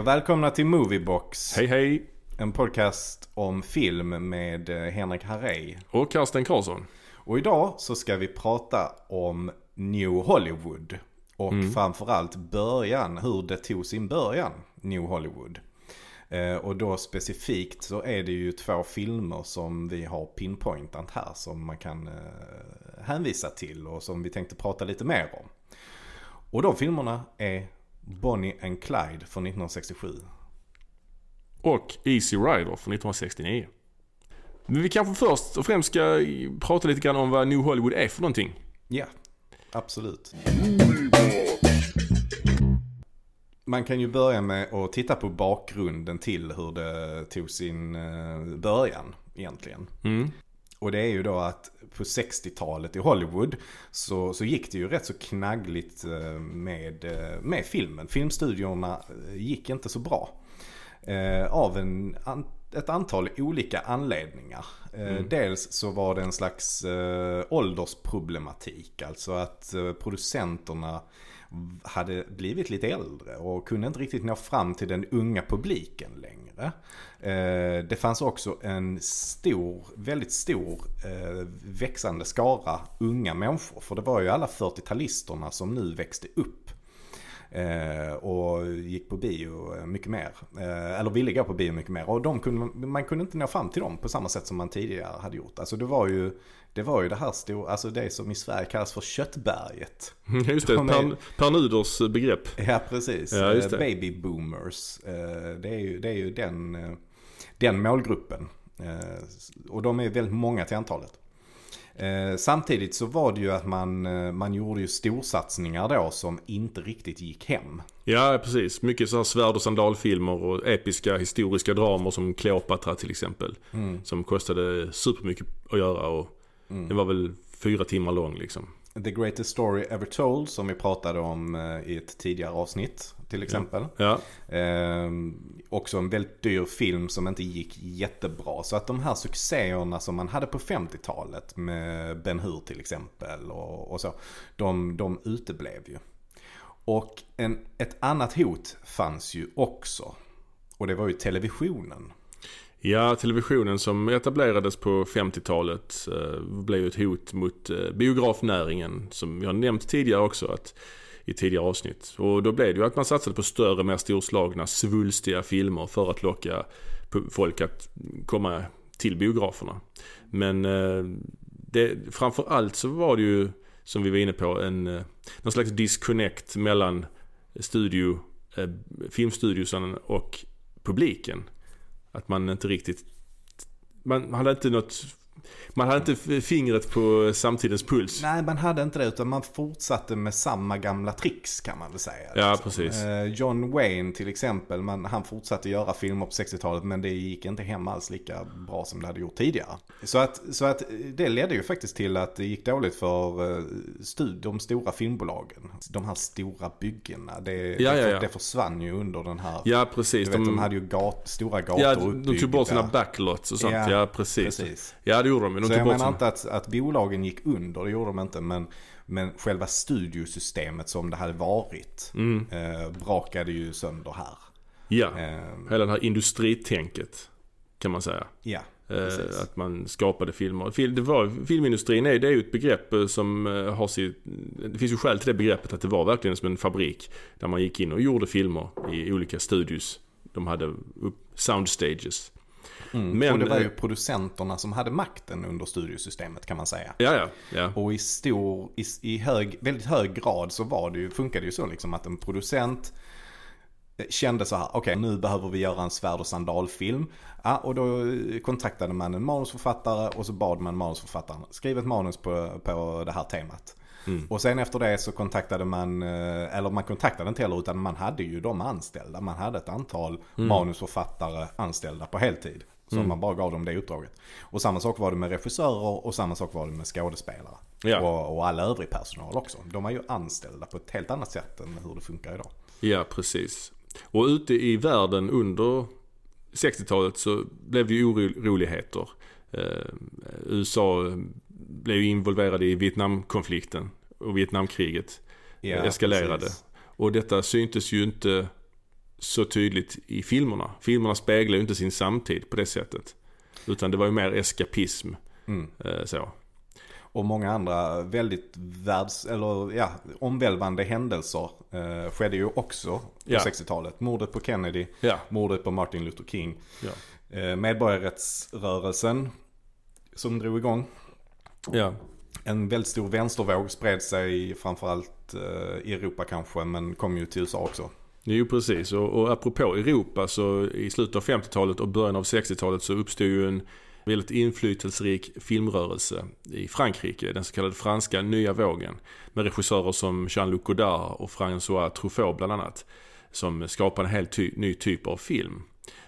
Och välkomna till Moviebox. Hej hej! En podcast om film med eh, Henrik Harrey. Och Karsten Karlsson. Och idag så ska vi prata om New Hollywood. Och Mm. framförallt början, hur det tog sin början, New Hollywood. Eh, och då specifikt så är det ju två filmer som vi har pinpointat här som man kan eh, hänvisa till och som vi tänkte prata lite mer om. Och de filmerna är Bonnie and Clyde från 1967. Och Easy Rider från 1969. Men vi kanske först och främst ska prata lite grann om vad New Hollywood är för någonting. Ja, absolut. Man kan ju börja med att titta på bakgrunden till hur det tog sin eh, början egentligen. Mm. Och det är ju då att på 60-talet i Hollywood så, så gick det ju rätt så knaggligt eh, med, eh, med filmen. Filmstudiorna eh, gick inte så bra. Av en, ett antal olika anledningar. Eh, Dels så var det en slags åldersproblematik. Alltså att producenterna hade blivit lite äldre och kunde inte riktigt nå fram till den unga publiken längre. Eh, det fanns också en stor, väldigt stor eh, växande skara unga människor. För det var ju alla 40-talisterna som nu växte upp. Eh, och gick på bio eh, mycket mer. Eller ville gå på bio mycket mer. Och de kunde, man- man kunde inte nå fram till dem på samma sätt som man tidigare hade gjort. Alltså det var ju det, var ju det här stora, alltså det som i Sverige kallas för köttberget. Just det, De är- per, Nuders begrepp. Ja, precis. Ja. Eh, Baby boomers. Eh, Det är ju, det är ju den, eh, den målgruppen. Eh, Och de är väldigt många till antalet. Eh, Samtidigt så var det ju att man, eh, man gjorde ju storsatsningar då som inte riktigt gick hem. Ja, precis. Mycket så här svärd och sandalfilmer och episka historiska dramer som Cleopatra till exempel. Som kostade supermycket att göra och den var väl fyra timmar lång liksom. The Greatest Story Ever Told som vi pratade om eh, i ett tidigare avsnitt till exempel. Ja, Eh, också en väldigt dyr film som inte gick jättebra. Så att de här succéerna som man hade på 50-talet med Ben Hur till exempel och, och så. De, de uteblev ju. Och en, ett annat hot fanns ju också. Och det var ju televisionen. Ja, televisionen som etablerades på 50-talet eh, blev ju ett hot mot eh, biografnäringen som jag nämnt tidigare också att, i tidigare avsnitt. Och då blev det ju att man satsade på större, mer storslagna, svulstiga filmer för att locka folk att komma till biograferna. Men eh, det, framför allt så var det ju, som vi var inne på, en, eh, någon slags disconnect mellan studio, eh, filmstudiosen och publiken. Att man inte riktigt... Man hade inte något... Man hade inte fingret på samtidens puls. Nej, man hade inte det utan man fortsatte med samma gamla tricks kan man väl säga. Ja, liksom. precis. Eh, John Wayne till exempel, man, han fortsatte göra filmer på 60-talet men det gick inte hem alls lika bra som det hade gjort tidigare. Så att, så att det ledde ju faktiskt till att det gick dåligt för eh, stud, de stora filmbolagen. De här stora byggena, det, Ja, det, ja, ja. det försvann ju under den här... Ja, precis. Du vet, de, hade ju gat, stora gator ja, de tog bort sina backlots och sånt. Ja, Ja, precis. precis. Ja, det gjorde de. De Så tog jag menar inte att, att bolagen gick under, det gjorde de inte. Men, men själva studiosystemet som det hade varit Mm. eh, brakade ju sönder här. Ja, Eh, hela det här industritänket kan man säga. ja, Eh, att man skapade filmer. Fil- Det var, filmindustrin är, det är ju ett begrepp eh, som eh, har sitt... Det finns ju skäl till det begreppet att det var verkligen som en fabrik. Där man gick in och gjorde filmer i olika studios. De hade upp soundstages. Mm. men, och det var ju producenterna som hade makten under studiosystemet kan man säga. Ja, ja, ja. Och i stor, i, i hög, väldigt hög grad så var det ju, funkade det ju så liksom att en producent eh, kände så här, okej nu behöver vi göra en svärd och sandalfilm. Ja, och då eh, kontaktade man en manusförfattare och så bad man manusförfattaren skriva ett manus på, på det här temat. Och sen efter det så kontaktade man, eh, eller man kontaktade inte heller utan man hade ju de anställda. Man hade ett antal manusförfattare anställda på heltid. Så man bara gav dem det uppdraget. Och samma sak var det med regissörer och samma sak var det med skådespelare. Ja. Och, och all övrig personal också. De var ju anställda på ett helt annat sätt än hur det funkar idag. Ja, precis. Och ute i världen under 60-talet så blev det ju oroligheter. Eh, USA blev ju involverade i Vietnamkonflikten och Vietnamkriget Ja, eskalerade. precis. Och detta syntes ju inte så tydligt i filmerna. Filmerna speglar ju inte sin samtid på det sättet. Utan det var ju mer eskapism. Mm. Eh, så. Och många andra väldigt världs, eller ja, omvälvande händelser eh, skedde ju också på Ja. 60-talet. Mordet på Kennedy, Ja, mordet på Martin Luther King. ja. Eh, medborgarrättsrörelsen som drog igång. ja. En väldigt stor vänstervåg spred sig framförallt eh, i Europa kanske, men kom ju till USA också. Jo precis och, och apropå Europa så i slutet av 50-talet och början av 60-talet så uppstod ju en väldigt inflytelserik filmrörelse i Frankrike. Den så kallade franska nya vågen. Med regissörer som Jean-Luc Godard och François Truffaut bland annat. Som skapade en helt ty- ny typ av film.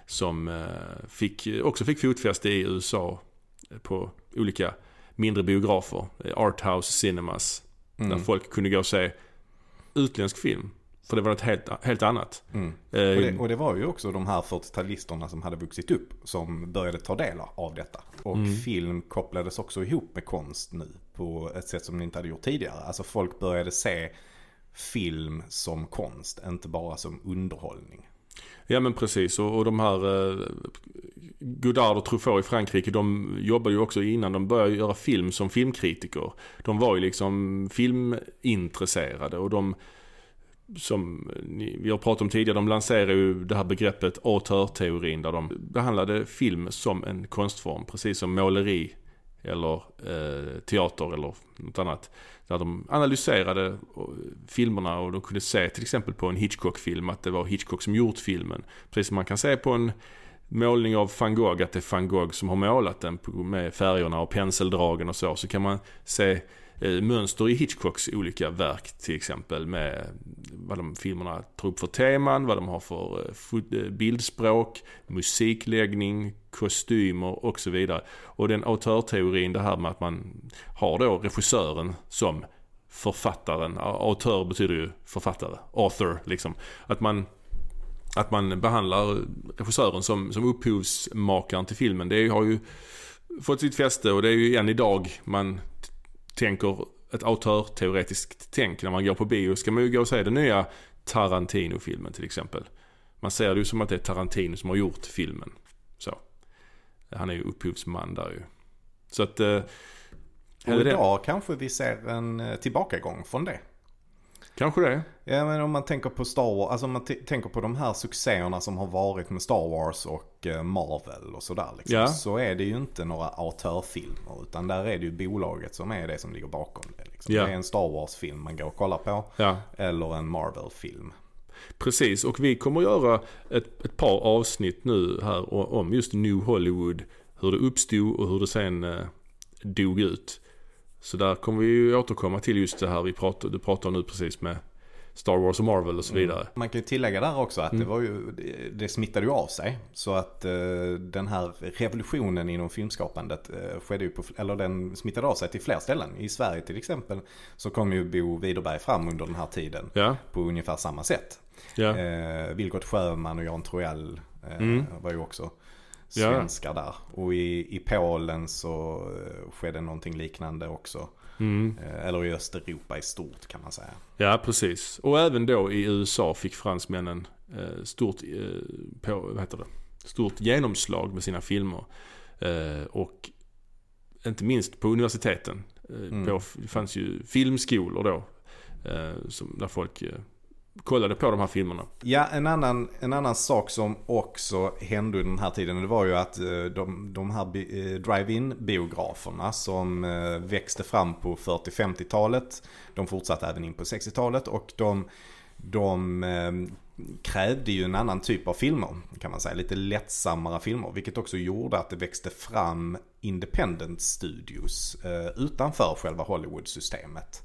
Som eh, fick, också fick fotfäste i USA på olika mindre biografer. eh, Arthouse cinemas. Där Mm. folk kunde gå och se utländsk film. För det var något helt, helt annat. Mm. Eh, Och, det, och det var ju också de här 40-talisterna som hade vuxit upp som började ta del av detta. Och Mm. film kopplades också ihop med konst nu på ett sätt som ni inte hade gjort tidigare. Alltså folk började se film som konst, inte bara som underhållning. Ja men precis och, och de här eh, Godard och Truffaut i Frankrike de jobbade ju också innan de började göra film som filmkritiker. De var ju liksom filmintresserade och de som ni, vi har pratat om tidigare, de lanserade ju det här begreppet auteurteorin där de behandlade film som en konstform. Precis som måleri eller eh, teater eller något annat. Där de analyserade filmerna och de kunde se till exempel på en Hitchcock-film att det var Hitchcock som gjort filmen. Precis som man kan se på en målning av van Gogh att det är van Gogh som har målat den med färgerna och penseldragen och så. Så kan man se Eh, mönster i Hitchcocks olika verk till exempel med vad de filmerna tar upp för teman, vad de har för eh, eh, bildspråk, musikläggning, kostymer och så vidare. Och den autörteorin, det här med att man har då regissören som författaren. Autör betyder ju författare, author liksom. Att man att man behandlar regissören som, som upphovsmakaren till filmen. Det har ju fått sitt fäste och det är ju än idag man tänker ett autörteoretiskt tänk. När man går på bio ska man ju gå och se den nya Tarantino-filmen till exempel. Man ser det ju som att det är Tarantino som har gjort filmen. Så. Han är ju upphovsman där ju. Så att... Eh, Och eller det- idag kanske vi ser en eh, tillbakagång från det. Kanske det. Ja men om man tänker på Star Wars, alltså om man tänker på de här succéerna som har varit med Star Wars och eh, Marvel och sådär liksom. Ja. Så är det ju inte några autörfilmer utan där är det ju bolaget som är det som ligger bakom det. Liksom. Ja. Det är en Star Wars-film man går och kollar på Ja. eller en Marvel-film. Precis, och vi kommer göra ett, ett par avsnitt nu här om just New Hollywood. Hur det uppstod och hur det sen eh, dog ut. Så där kommer vi ju återkomma till just det här vi pratar, du pratar nu precis med Star Wars och Marvel och så vidare. Man kan ju tillägga där också att Mm. det var ju, det- smittade ju av sig. Så att eh, den här revolutionen inom filmskapandet eh, skedde ju på, eller den smittade av sig till fler ställen. I Sverige till exempel så kom ju Bo Widerberg fram under den här tiden Ja, på ungefär samma sätt. ja, Eh, Vilgot Sjöman och Jan Troell eh, Mm. var ju också. Svenskar där. Och i, i Polen så eh, skedde någonting liknande också. mm. Eh, eller i Östeuropa i stort kan man säga. ja precis. Och även då i USA fick fransmännen eh, stort, på, vad heter det? stort genomslag med sina filmer. Och inte minst på universiteten. Mm. på, det fanns ju filmskolor då. Som, där folk kollade på de här filmerna. Ja, en annan, en annan sak som också hände under den här tiden det var ju att eh, de, de här eh, drive-in biograferna som eh, växte fram på 40-50-talet. De fortsatte även in på 60-talet och de, de krävde ju en annan typ av filmer kan man säga. Lite lättsammare filmer. Vilket också gjorde att det växte fram independent studios utanför själva Hollywood-systemet.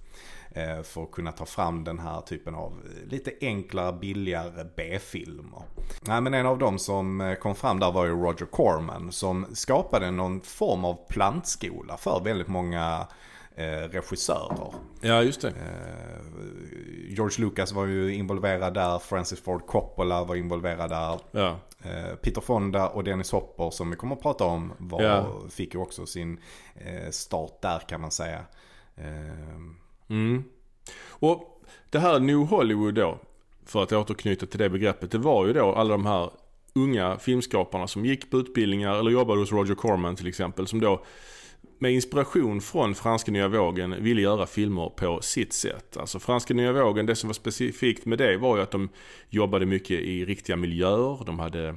Eh, för att kunna ta fram den här typen av lite enklare, billigare B-filmer. Nej, men en av dem som eh, kom fram där var ju Roger Corman som skapade någon form av plantskola för väldigt många eh, regissörer. Ja, just det. George Lucas var ju involverad där, Francis Ford Coppola var involverad där. Ja, Peter Fonda och Dennis Hopper som vi kommer att prata om var, Ja. fick ju också sin start där kan man säga. Mm. Och det här New Hollywood då. för att återknyta till det begreppet, det var ju då alla de här unga filmskaparna som gick på utbildningar eller jobbade hos Roger Corman till exempel. Som då med inspiration från franska nya vågen ville göra filmer på sitt sätt. Alltså franska nya vågen, det som var specifikt med det var ju att de jobbade mycket i riktiga miljöer. De hade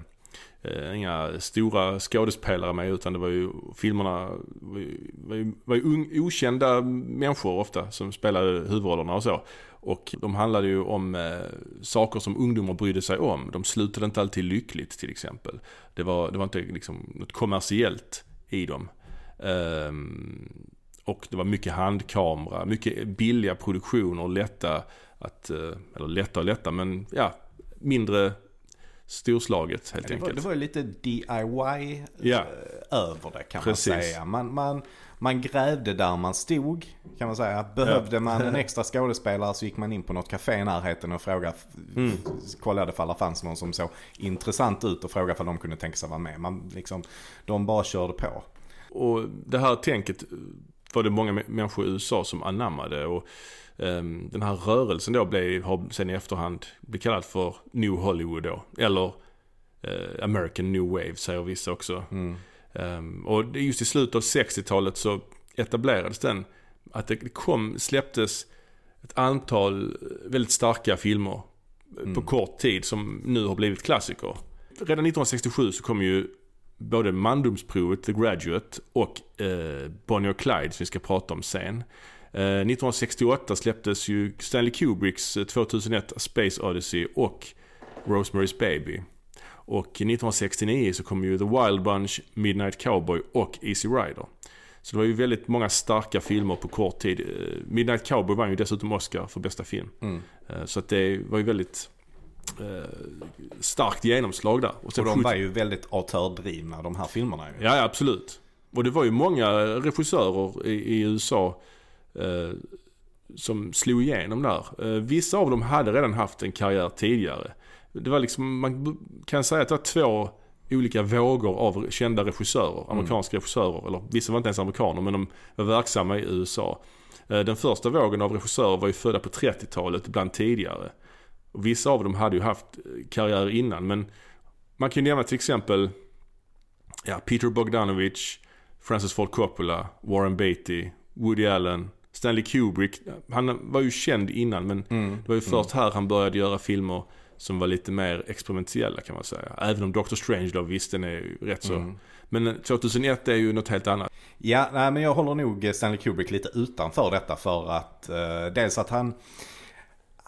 eh, inga stora skådespelare med utan det var ju filmerna var ju, var ju, var ju un, okända människor ofta som spelade huvudrollerna och så. Och de handlade ju om eh, saker som ungdomar brydde sig om. De slutade inte alltid lyckligt till exempel. Det var, det var inte liksom något kommersiellt i dem. Um, och det var mycket handkamera, mycket billiga produktioner, lätta att, eh, eller lätta och lätta men ja, mindre storslaget helt det var, enkelt. Det var ju lite DIY ja. Eh, över det kan Precis. man säga. Man, man, man grävde där man stod kan man säga. Behövde ja. man en extra skådespelare så gick man in på något café i närheten och frågade, mm. kollade ifall det fanns någon som såg intressant ut och frågade ifall de kunde tänka sig vara med. Man, liksom, de bara körde på. Och det här tänket var det många människor i USA som anammade. Och den här rörelsen då blev, har sen i efterhand blivit kallad för New Hollywood då. Eller uh, American New Wave säger vissa också. Mm. Um, och just i slutet av 60-talet så etablerades den. Att det kom, släpptes ett antal väldigt starka filmer mm. på kort tid som nu har blivit klassiker. Redan 1967 så kom ju både Mandomsprovet, The Graduate och eh, Bonnie och Clyde som vi ska prata om sen. Eh, 1968 släpptes ju Stanley Kubricks 2001 eh, Space Odyssey och Rosemary's Baby. Och 1969 så kom ju The Wild Bunch, Midnight Cowboy och Easy Rider. Så det var ju väldigt många starka filmer på kort tid. Eh, Midnight Cowboy vann ju dessutom Oscar för bästa film. Mm. Eh, så att det var ju väldigt eh, starkt genomslag där. Och, och de var ju väldigt autördrivna de här filmerna ju. Ja, absolut. Och det var ju många regissörer i, i USA eh, som slog igenom där. Eh, vissa av dem hade redan haft en karriär tidigare. Det var liksom, man kan säga att det var två olika vågor av kända regissörer, mm. amerikanska mm. regissörer. Eller vissa var inte ens amerikaner men de var verksamma i USA. Eh, den första vågen av regissörer var ju födda på 30-talet, ibland tidigare. Vissa av dem hade ju haft karriär innan men man kan ju nämna till exempel ja, Peter Bogdanovich, Francis Ford Coppola, Warren Beatty, Woody Allen, Stanley Kubrick. Han var ju känd innan men mm. det var ju först mm. här han började göra filmer som var lite mer experimentella kan man säga. Även om Doctor Strange då, visst den är ju rätt så. Mm. Men 2001 är ju något helt annat. Ja, nej, men jag håller nog Stanley Kubrick lite utanför detta för att eh, dels att han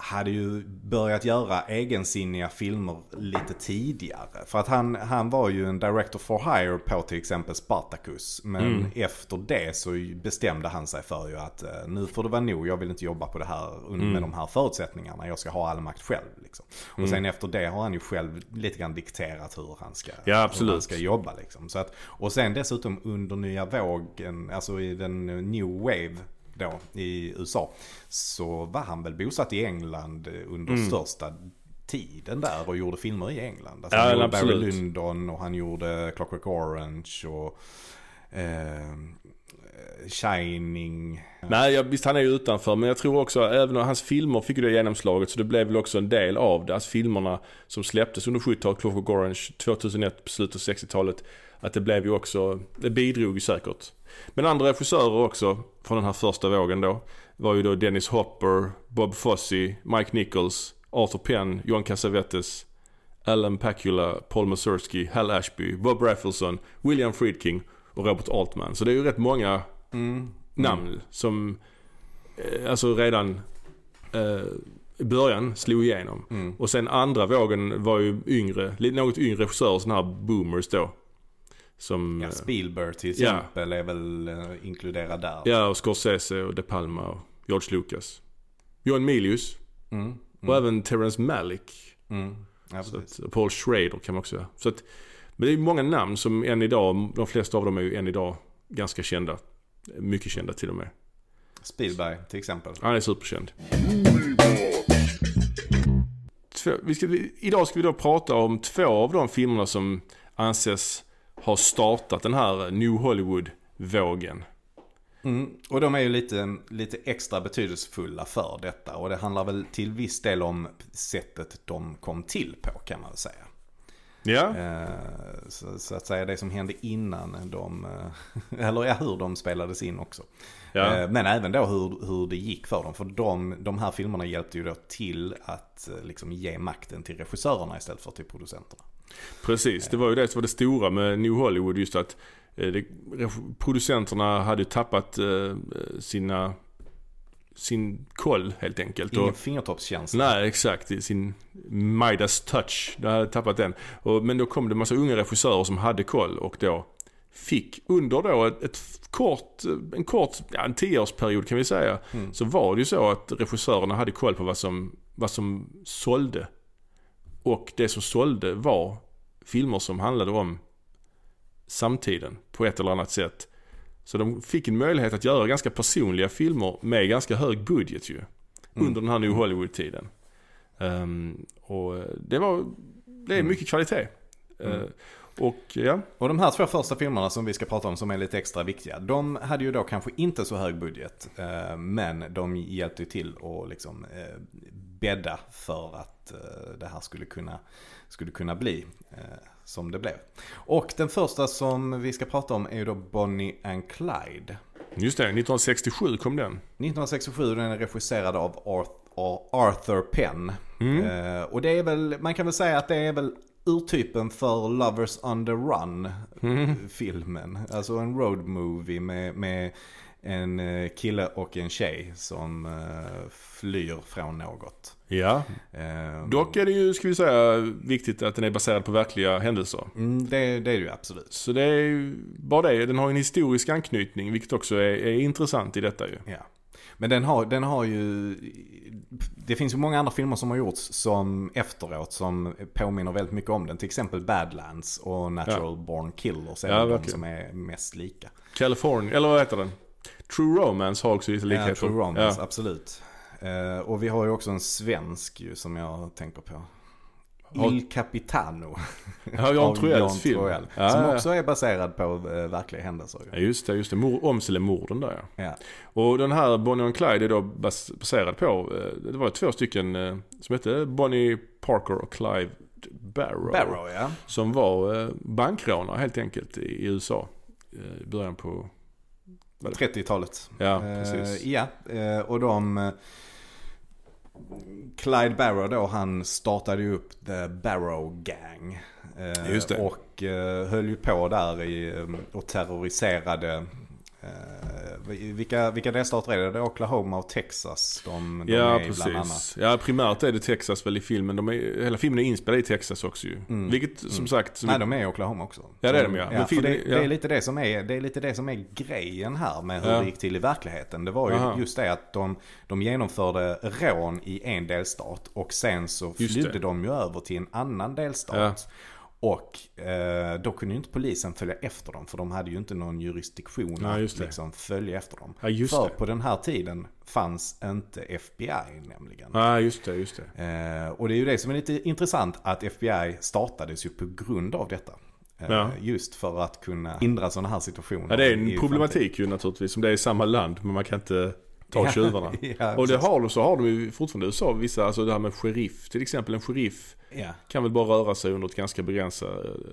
hade ju börjat göra egensinniga filmer lite tidigare. För att han, han var ju en director for hire på till exempel Spartacus. Men mm. efter det så bestämde han sig för ju att eh, nu får det vara nog, jag vill inte jobba på det här med mm. de här förutsättningarna. Jag ska ha all makt själv. Liksom. Och mm. sen efter det har han ju själv lite grann dikterat hur han ska, ja. Hur han ska jobba. Liksom. Så att, och sen dessutom under nya vågen, alltså i den new wave då i USA. Så var han väl bosatt i England under mm. största tiden där och gjorde filmer i England. Alltså ja, han gjorde absolut. Barry Lyndon och han gjorde Clockwork Orange och eh, Shining. Nej, ja, visst han är ju utanför. Men jag tror också, även om hans filmer fick ju det genomslaget så det blev väl också en del av det. Alltså filmerna som släpptes under 70-talet, Clockwork Orange, 2001, slutet av 60-talet. Att det blev ju också, det bidrog ju säkert. Men andra regissörer också från den här första vågen då var ju då Dennis Hopper, Bob Fosse, Mike Nichols, Arthur Penn, John Cassavetes, Alan Pakula, Paul Mazursky, Hal Ashby, Bob Raffleson, William Friedkin och Robert Altman. Så det är ju rätt många mm. namn mm. som eh, alltså redan eh, i början slog igenom. Mm. Och sen andra vågen var ju yngre, något yngre regissörer, sådana här boomers då. Som, ja, Spielberg till exempel ja. är väl uh, inkluderad där. Ja, och Scorsese och De Palma och George Lucas. John Milius. Mm, mm. Och även Terrence Malick. Mm. Ja, att, Paul Schrader kan man också göra. Så att, men det är många namn som än idag, de flesta av dem är ju än idag ganska kända. Mycket kända till och med. Spielberg till exempel. Han är superkänd. Två, vi ska, idag ska vi då prata om två av de filmerna som anses har startat den här New Hollywood-vågen. Mm. Och de är ju lite, lite extra betydelsefulla för detta. Och det handlar väl till viss del om sättet de kom till på kan man väl säga. Ja. Eh, så, så att säga det som hände innan de, eh, eller ja hur de spelades in också. ja. Eh, Men även då hur, hur det gick för dem. För de, de här filmerna hjälpte ju då till att liksom ge makten till regissörerna istället för till producenterna. Precis, det var ju det som var det stora med New Hollywood. Just att eh, det, producenterna hade tappat eh, sina, sin koll helt enkelt. Ingen fingertoppskänsla. nej, exakt. Sin Midas touch. De hade tappat den. Och, men då kom det en massa unga regissörer som hade koll och då fick under då ett, ett kort, en kort, ja, en tioårsperiod kan vi säga. Mm. Så var det ju så att regissörerna hade koll på vad som, vad som sålde. Och det som sålde var filmer som handlade om samtiden på ett eller annat sätt. Så de fick en möjlighet att göra ganska personliga filmer med ganska hög budget ju. Mm. Under den här New Hollywood-tiden. Ehm, och det var, det är mycket kvalitet. Mm. Eh, och ja, Och de här två första filmerna som vi ska prata om som är lite extra viktiga. De hade ju då kanske inte så hög budget. eh, Men de hjälpte ju till att liksom eh, bädda för att eh, det här skulle kunna, skulle kunna bli eh, som det blev. Och den första som vi ska prata om är ju då Bonnie and Clyde. just det, 1967 kom den. 1967 den är regisserad av Arth- Arthur Penn. Mm. Eh, och det är väl, man kan väl säga att det är väl urtypen för Lovers on the Run Mm. Alltså en road movie med, med en eh, kille och en tjej som eh, flyr från något. Ja, Eh, dock är det ju, ska vi säga, viktigt att den är baserad på verkliga händelser. mm, det, det är det ju absolut. Så det är ju bara det, den har en historisk anknytning vilket också är, är intressant i detta ju. Ja. Men den har, den har ju, det finns ju många andra filmer som har gjorts som efteråt som påminner väldigt mycket om den. Till exempel Badlands och Natural Born Killers är Ja, de verkligen. som är mest lika. California, eller vad heter den? True Romance har också lite likheter. Ja, True Romance, Ja. absolut. Eh, och vi har ju också en svensk ju som jag tänker på. Har- Il Capitano. Ja, Jan Troells film. Troell, Ja, som ja. också är baserad på eh, verkliga händelser. Ja, Ju. just det, just det. Mor- Åmselemorden där ja. Ja. Och den här Bonnie and Clyde är då bas- baserad på, eh, det var två stycken eh, som hette Bonnie Parker och Clive Barrow. Barrow ja. Som var eh, bankrånare helt enkelt i i USA. eh, I början på, 30-talet. ja Eh, precis. ja, eh, och de... eh, Clyde Barrow då, han startade ju upp The Barrow Gang. Just det. Och höll ju på där i, och terroriserade vilka, vilka delstater är det? Det är Oklahoma och Texas de, de Ja är i bland annat. precis. Ja primärt är det Texas väl i filmen. De är, hela filmen är inspelad i Texas också ju. Mm. Vilket som Mm. sagt. Som Nej, de är i Oklahoma också. Ja, det är de, ja. För filmen- det, ja. det, är lite det, som är, det är lite det som är grejen här med hur Ja. det gick till i verkligheten. Det var ju Aha. just det att de, de genomförde rån i en delstat och sen så flydde de ju över till en annan delstat. Och eh, då kunde ju inte polisen följa efter dem för de hade ju inte någon jurisdiktion just att liksom följa efter dem. Ja för det. på den här tiden fanns inte FBI nämligen. Ja just det, just det. Eh, och det är ju det som är lite intressant att FBI startades ju på grund av detta. Eh, Ja. Just för att kunna hindra sådana här situationer. Ja det är en problematik ju naturligtvis. Som det är i samma land men man kan inte ta tjuvarna. ja, och det har de, så har de ju fortfarande i USA vissa, alltså det här med sheriff till exempel. En sheriff Ja, kan väl bara röra sig under ett ganska begränsat,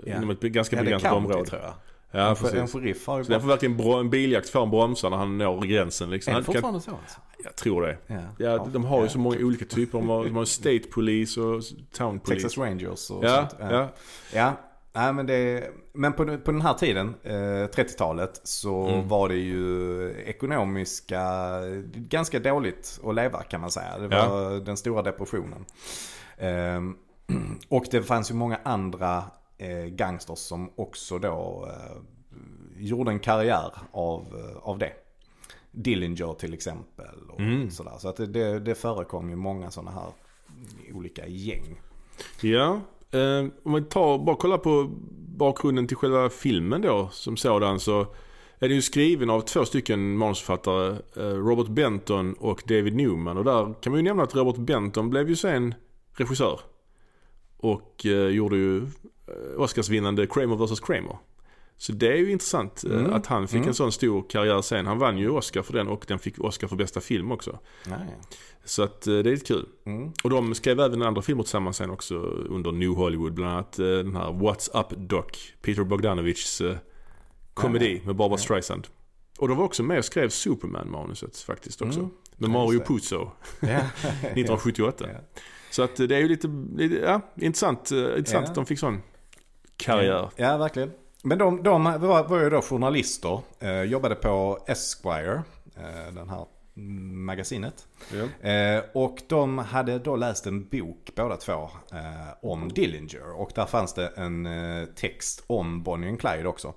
Ja. inom ett ganska ja det begränsat område. tror jag. Ja en, precis. en sheriff har ju Så bara... får verkligen bro- en biljakt får en bromsa när han når gränsen liksom. Är det Han kan, fortfarande så alltså? jag tror det. Ja, Ja, de har ju ja. så många olika typer. De har, de har state police och town police. Texas Rangers och ja, sånt. ja. Ja, nej, men, det, men på, på den här tiden, eh, 30-talet, så Mm. var det ju ekonomiska, ganska dåligt att leva kan man säga. Det var den stora depressionen. Ehm, och det fanns ju många andra eh, gangsters som också då eh, gjorde en karriär av, eh, av det. Dillinger till exempel och Mm. sådär. Så att det, det, det förekom ju många sådana här olika gäng. Ja, eh, Ehm, om vi tar, bara kollar på bakgrunden till själva filmen då som sådan så är den ju skriven av två stycken manusförfattare, eh, Robert Benton och David Newman. Och där kan man ju nämna att Robert Benton blev ju sen regissör. Och eh, gjorde ju eh, Oscarsvinnande Kramer vs Kramer. Så det är ju intressant eh, Mm. att han fick Mm. en sån stor karriär sen. Han vann ju Oscar för den och den fick Oscar för bästa film också. Nej. Så att eh, det är lite kul. Mm. Och de skrev även andra filmer tillsammans sen också under New Hollywood. Bland annat eh, den här What's Up Doc. Peter Bogdanovichs komedi med Barbara Ja. Streisand. Och de var också med och skrev Superman-manuset faktiskt också. Mm. Med Mario. Puzo Ja. 1978. Ja. Så att det är ju lite, lite ja, intressant, intressant Ja. att de fick sån karriär. Ja, verkligen. Men de, de var, var ju då journalister. Eh, jobbade på Esquire, eh, den här magasinet. Ja. Eh, och de hade då läst en bok båda två eh, om Dillinger. Och där fanns det en eh, text om Bonnie and Clyde också.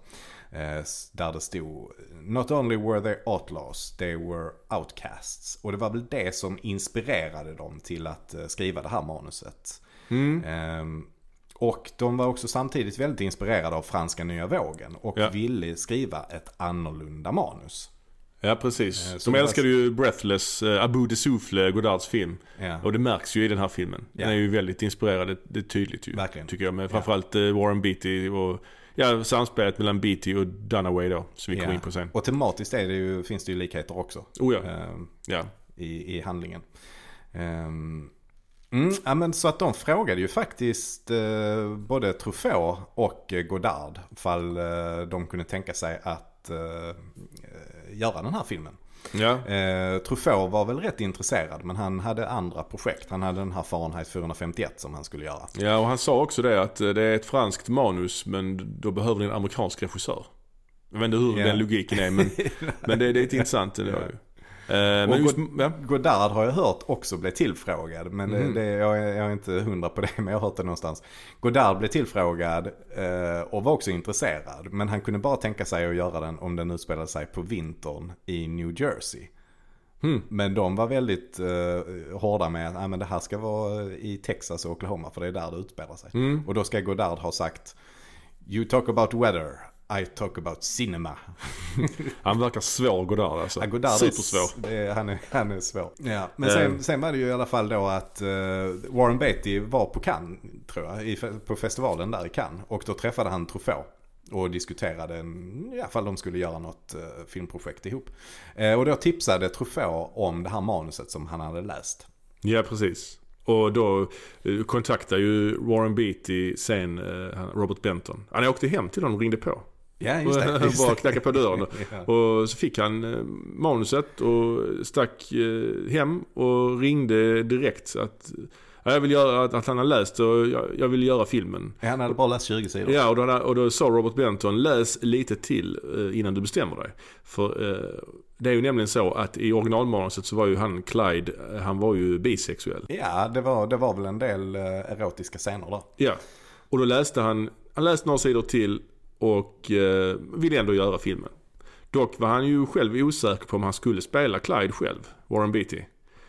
Eh, där det stod Not only were they outlaws, they were outcasts. Och det var väl det som inspirerade dem till att eh, skriva det här manuset. Mm. Och de var också samtidigt väldigt inspirerade av franska nya vågen. Och Ja. ville skriva ett annorlunda manus. Ja, precis. Eh, så De älskade ju Breathless, eh, Abu de Souffle, Godards film. Ja. Och det märks ju i den här filmen. Den Ja. är ju väldigt inspirerad, det, är tydligt ju. Verkligen. Tycker jag. Men framförallt eh, Warren Beatty och ja, samspelet mellan Beatty och Dunaway då. Som vi kommer Ja. in på sen. Och tematiskt är det ju, finns det ju likheter också. Oh ja. ehm, ja. i, i handlingen. Ehm, mm, ja, men så att de frågade ju faktiskt eh, både Truffaut och eh, Godard fall eh, de kunde tänka sig att eh, eh, göra den här filmen. Ja. Eh, Truffaut var väl rätt intresserad men han hade andra projekt. Han hade den här Fahrenheit 451 som han skulle göra. ja, och han sa också det att det är ett franskt manus men då behöver ni en amerikansk regissör. Jag vet inte hur Ja. den logiken är men, men det, det är lite intressant ändå ju. Eh, men just, ja. Godard har jag hört också blev tillfrågad. Men Mm. det, det, jag, är, jag är inte hundra på det, men jag har hört det någonstans. Godard blev tillfrågad eh, och var också intresserad. Men han kunde bara tänka sig att göra den om den utspelade sig på vintern i New Jersey. Hmm. Men de var väldigt eh, hårda med att ah, men det här ska vara i Texas och Oklahoma för det är där det utspelar sig. Mm. Och då ska Godard ha sagt You talk about weather, I talk about cinema. Han verkar svår Godard alltså. Ja, Godard är- Supersvår. Det är, han, är, han är svår. Ja, men sen, sen var det ju i alla fall då att eh, Warren Beatty var på Cannes, tror jag, i, på festivalen där i Cannes. Och då träffade han Truffaut. Och diskuterade en, i alla fall de skulle göra något eh, filmprojekt ihop. Eh, och då tipsade Truffaut om det här manuset som han hade läst. Ja, precis. Och då kontaktade ju Warren Beatty sen Robert Benton. Han åkte hem till honom och ringde på. Ja, just det. Just bara knackade på dörren. Ja. Och så fick han eh, manuset och stack eh, hem och ringde direkt att ja, jag vill göra, att, att han har läst och jag, jag vill göra filmen. Han hade bara läst 20 sidor. Ja, och då, och då sa Robert Benton, läs lite till eh, innan du bestämmer dig. För eh, det är ju nämligen så att i originalmanuset så var ju han Clyde, han var ju bisexuell. Ja, det var, det var väl en del erotiska scener där. Ja. Och då läste han, han läste några sidor till och eh, ville ändå göra filmen. Dock var han ju själv osäker på om han skulle spela Clyde själv, Warren Beatty.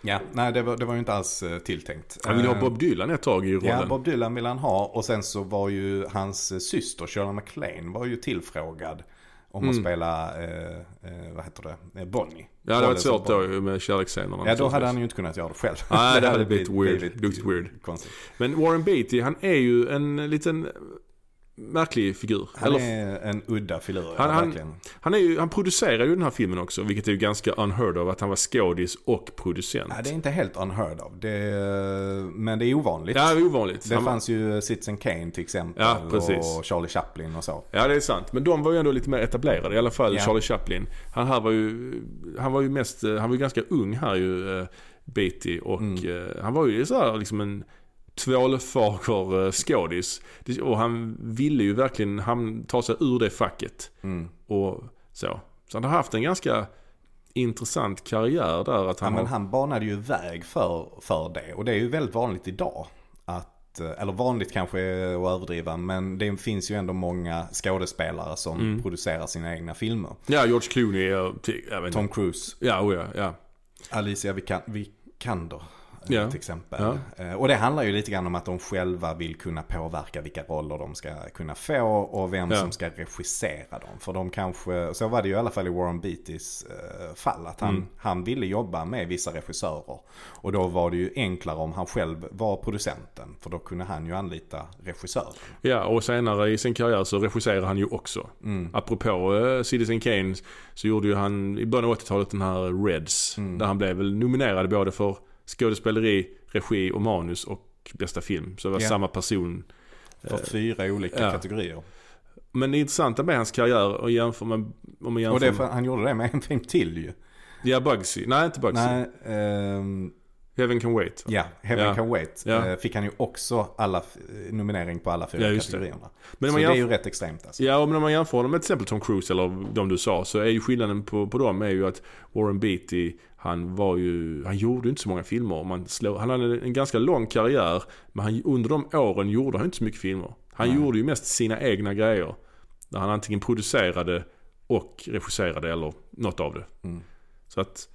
Ja, nej det var, det var ju inte alls eh, tilltänkt. Han ville ha Eh, Bob Dylan ett tag i rollen. Ja, Bob Dylan ville han ha och sen så var ju hans eh, syster Shirley MacLaine var ju tillfrågad om att Mm. spela, eh, vad heter det, Bonnie. Ja, det var svårt då med kärleksscenerna. Ja, då hade han ju inte kunnat göra det själv. Nej, det hade blivit weird. Blivit weird. Konstigt. Men Warren Beatty, han är ju en liten märklig figur. Han är en udda filur, Han- han- verkligen. han, är ju, han producerar ju den här filmen också, vilket är ju ganska unheard of att han var skådis och producent. Ja, det är inte helt unheard of, det är, men det är ovanligt. Ja, det är ovanligt. det Han var- fanns ju Citizen Kane till exempel Ja, och Charlie Chaplin och så. Ja det är sant. Men de var ju ändå lite mer etablerade. I alla fall Ja. Charlie Chaplin. Han här var ju, han var ju mest, han var ju ganska ung här ju, eh, Beatty. Och Mm. eh, han var ju så här liksom en tvålfager eh, skådis. Och han ville ju verkligen ta sig ur det facket. Mm. Och så. Så han har haft en ganska intressant karriär där. Att Ja, han men har, han banade ju väg för, för det. Och det är ju väldigt vanligt idag. Att, eh, eller vanligt kanske är att överdriva. Men det finns ju ändå många skådespelare som Mm. producerar sina egna filmer. Ja, George Clooney ty- jag inte. Tom Cruise, Ja, oh ja, ja. Alicia Vikan- Vikander. Ja. till exempel. Eh, Och det handlar ju lite grann om att de själva vill kunna påverka vilka roller de ska kunna få och vem Ja. som ska regissera dem. För de kanske, så var det ju i alla fall i Warren Beattys eh, fall, att han, Mm. han ville jobba med vissa regissörer. Och då var det ju enklare om han själv var producenten, för då kunde han ju anlita regissören. Ja, och senare i sin karriär så regisserar han ju också. Mm. Apropå uh, Citizen Kane så gjorde ju han i början av 80-talet den här Reds. Mm. Där han blev väl nominerad både för skådespeleri, regi och manus och bästa film. Så det var Ja. samma person. För fyra olika ja. kategorier. Men det intressanta med hans karriär och jämför med, om man jämför Och det, med, han gjorde det med en film till ju. Ja, Bugsy. Nej, inte Bugsy. Nej, ehm, Heaven Can Wait. ja, Heaven Ja. Can Wait. Ja. Eh, Fick han ju också alla, nominering på alla fyra Ja, kategorierna. Men så man det är jämför, ju rätt extremt alltså. Ja, men om man jämför dem med till exempel Tom Cruise eller de du sa så är ju skillnaden på, på dem är ju att Warren Beatty han var ju, han gjorde inte så många filmer. Slår, han hade en ganska lång karriär men han, under de åren gjorde han inte så mycket filmer. Han Nej. gjorde ju mest sina egna grejer. Där han antingen producerade och regisserade eller något av det. Mm. Så att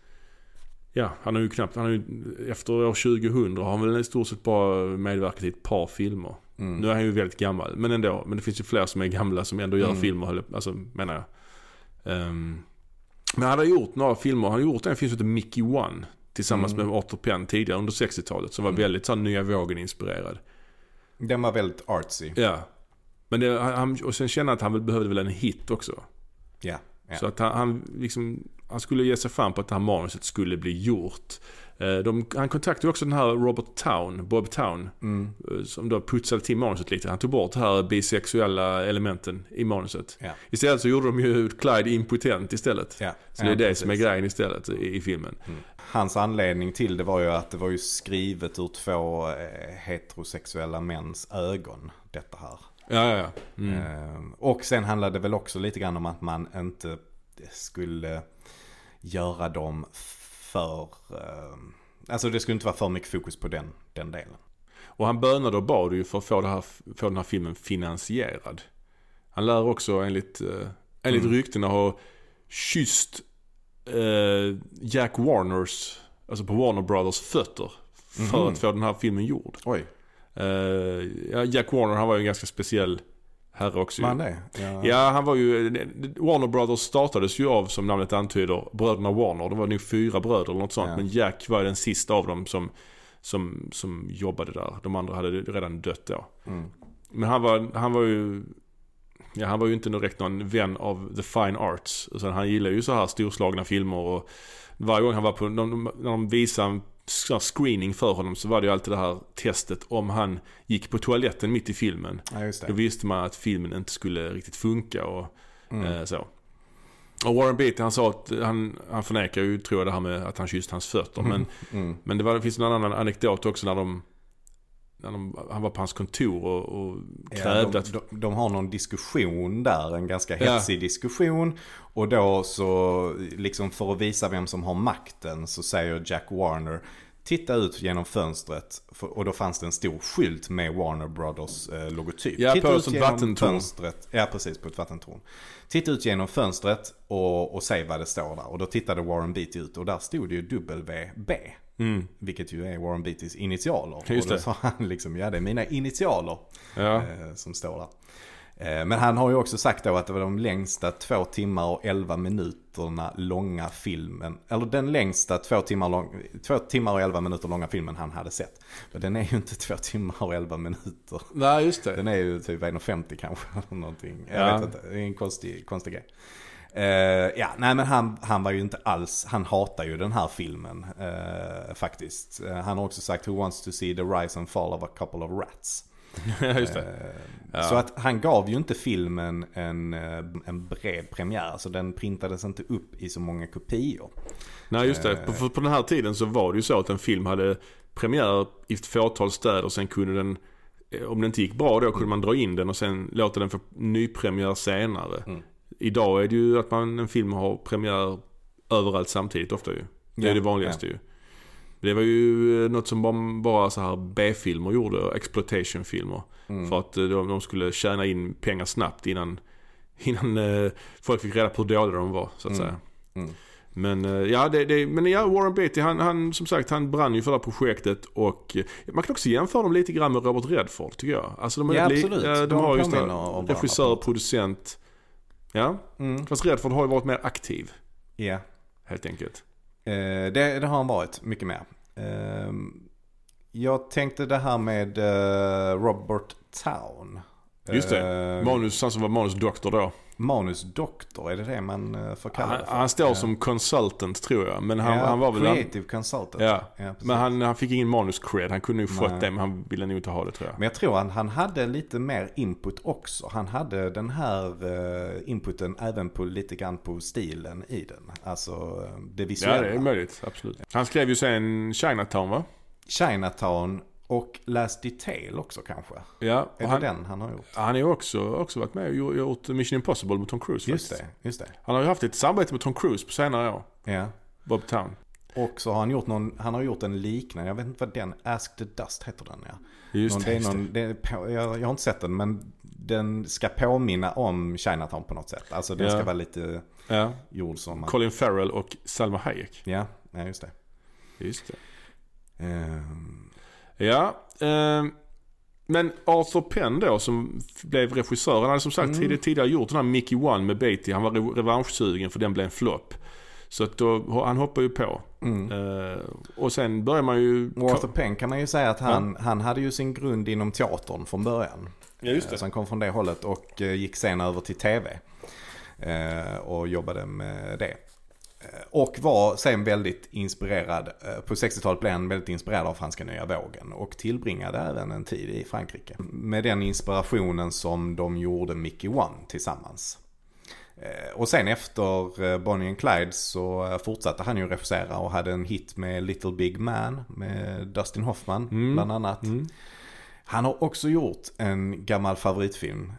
Ja, han har ju knappt, han har ju, efter år 2000 har han väl i stort sett bara medverkat i ett par filmer. Mm. Nu är han ju väldigt gammal, men ändå. Men det finns ju fler som är gamla som ändå gör Mm. filmer, alltså menar jag. Ehm, men han har gjort några filmer, han har gjort en film som heter Mickey One. Tillsammans Mm. med Arthur Penn tidigare under 60-talet. Som var Mm. väldigt så här, nya vågen inspirerad. Den var väldigt artsy. Ja. Men det, han, och sen kände han att han behövde väl en hit också. Ja. ja. Så att han, han, liksom, han skulle ge sig fram på att det här manuset skulle bli gjort. Eh, De, han kontaktade också den här Robert Town, Bob Town. Mm. eh, Som då putsade till manuset lite. Han tog bort de här bisexuella elementen i manuset. Ja. Istället så gjorde de ju Clyde impotent istället. Ja. Så det är ja, det som är precis. grejen istället i, i filmen. Hans anledning till det var ju att det var ju skrivet ur två eh, heterosexuella mäns ögon. Detta här. Ja, ja, ja. Mm. Ehm, Och sen handlade det väl också lite grann om att man inte skulle göra dem för... ehm, Alltså det skulle inte vara för mycket fokus på den, den delen. Och han bönade och bad ju för att få, det här, få den här filmen finansierad. Han lär också enligt, eh, enligt Mm. ryktena ha kysst eh, Jack Warners, alltså på Warner Brothers fötter. För Mhm. att få den här filmen gjord. Oj, Eh, ja, Jack Warner han var ju en ganska speciell herre också. man det? Ja. Ja, han var ju... Warner Brothers startades ju av, som namnet antyder, bröderna Warner. De var nog fyra bröder eller något sånt. Ja. Men Jack var den sista av dem som, som, som jobbade där. De andra hade redan dött då. Mm. Men han var, han var ju... Ja, han var ju inte direkt någon vän av the fine arts. Utan han gillade ju så här storslagna filmer och varje gång han var på, de, när de visade så här screening för honom så var det ju alltid det här testet om han gick på toaletten mitt i filmen. ja, Då visste man att filmen inte skulle riktigt funka och Mm. eh, så. Och Warren Beatty han sa att han, han förnekar ju tror jag det här med att han kysste hans fötter. Men, Mm. men det, var, det finns någon annan anekdot också när de, de han var på hans kontor och, och krävde Ja, att... de, de, de har någon diskussion där, en ganska Ja. hetsig diskussion. Och då så, liksom för att visa vem som har makten så säger Jack Warner Titta ut genom fönstret och då fanns det en stor skylt med Warner Brothers eh, logotyp. Ja, Titta på ut ett genom vattentorn. fönstret. Ja, precis på ett vattentorn. Titta ut genom fönstret och, och säg vad det står där. Och då tittade Warren Beatty ut och där stod det ju WB. Mm, Vilket ju är Warren Beattys initialer. Just och då det. sa han liksom, ja det är mina initialer ja. eh, som står där. Eh, Men han har ju också sagt då att det var de längsta två timmar och elva minuterna långa filmen. Eller den längsta två timmar, lång, två timmar och elva minuter långa filmen han hade sett. Men den är ju inte två timmar och elva minuter. Nej, just det. Den är ju typ 1,50 kanske. Någonting. Jag Ja. vet inte, det är en konstig, konstig grej. Eh, ja, nej men han, han var ju inte alls, han hatar ju den här filmen eh, faktiskt. Eh, han har också sagt Who wants to see the rise and fall of a couple of rats. Just det. Ja. Så att han gav ju inte filmen en, en bred premiär. Så den printades inte upp i så många kopior. Nej, just det. På, på den här tiden så var det ju så att en film hade premiär i ett fåtal städer. Sen kunde den, om den inte gick bra då, kunde man dra in den och sen låta den få nypremiär senare. Mm. Idag är det ju att man, en film har premiär överallt samtidigt ofta ju. Det är Ja, det vanligaste ju. Det var ju eh, något som bara, bara så här B-filmer gjorde, exploitation-filmer. Mm. För att eh, de, de skulle tjäna in pengar snabbt innan, innan eh, folk fick reda på hur dåliga de var, så att Mm. säga. Mm. Men ja, det, det, men ja, Warren Beatty han, han, som sagt, han brann ju för det här projektet och man kan också jämföra dem lite grann med Robert Redford tycker jag. Alltså de, är Ja, li- absolut. eh, de, De har just regissör, producent. Ja, Mm. fast Redford har ju varit mer aktiv Ja, helt enkelt. eh, det, det har han varit mycket mer. Eh, jag tänkte det här med eh, Robert Town. Just det. Eh, Manus, han som var manusdoktor då. manusdoktor, är det det man eh, får kalla Han, det för? han står Ja. som consultant tror jag. Men han, ja, han var väl... Han, creative consultant. ja, precis. men han, han fick ingen manus-cred. Han kunde ju fått det men han ville nog inte ha det tror jag. Men jag tror att han hade lite mer input också. Han hade den här eh, inputen även på lite grann på stilen i den. Alltså det Ja, visuella. det är möjligt. Absolut. Han skrev ju sen Chinatown va? Chinatown och Last Detail också kanske. Ja, Är han, det den han har gjort? han har ju också, också varit med och gjort- Mission Impossible med Tom Cruise Just faktiskt. det, just det. Han har ju haft ett samarbete med Tom Cruise på senare år. Ja. Bob Town. Och så har han gjort någon, han har gjort en liknande, jag vet inte vad den, Ask the Dust heter den ja. Just någon, det, det just någon, det på, jag, jag har inte sett den men den ska påminna om Chinatown på något sätt. Alltså den Ja. ska vara lite det. Ja. gjord som, Colin Farrell och Salma Hayek. ja, ja just det. Just det. Ehm, Ja, ehm, men Arthur Penn då som blev regissör. Han hade som sagt Mm. tidigare, tidigare gjort den här Mickey One med Beatty. Han var re- revanschsugen för den blev en flopp. Så att då, han hoppade ju på. mm. Eh, och sen börjar man ju... Och Arthur Penn kan man ju säga att han, han hade ju sin grund inom teatern från början. Ja, just Eh, det. Så han kom från det hållet och eh, gick sen över till tv. Eh, Och jobbade med det. Eh, Och var sen väldigt inspirerad, eh, på 60-talet blev han väldigt inspirerad av franska nya vågen. Och tillbringade även en tid i Frankrike. Med den inspirationen som de gjorde Mickey One tillsammans. Eh, Och sen efter Bonnie and Clyde så fortsatte han ju regissera och hade en hit med Little Big Man med Dustin Hoffman Mm. bland annat. Mm. Han har också gjort en gammal favoritfilm.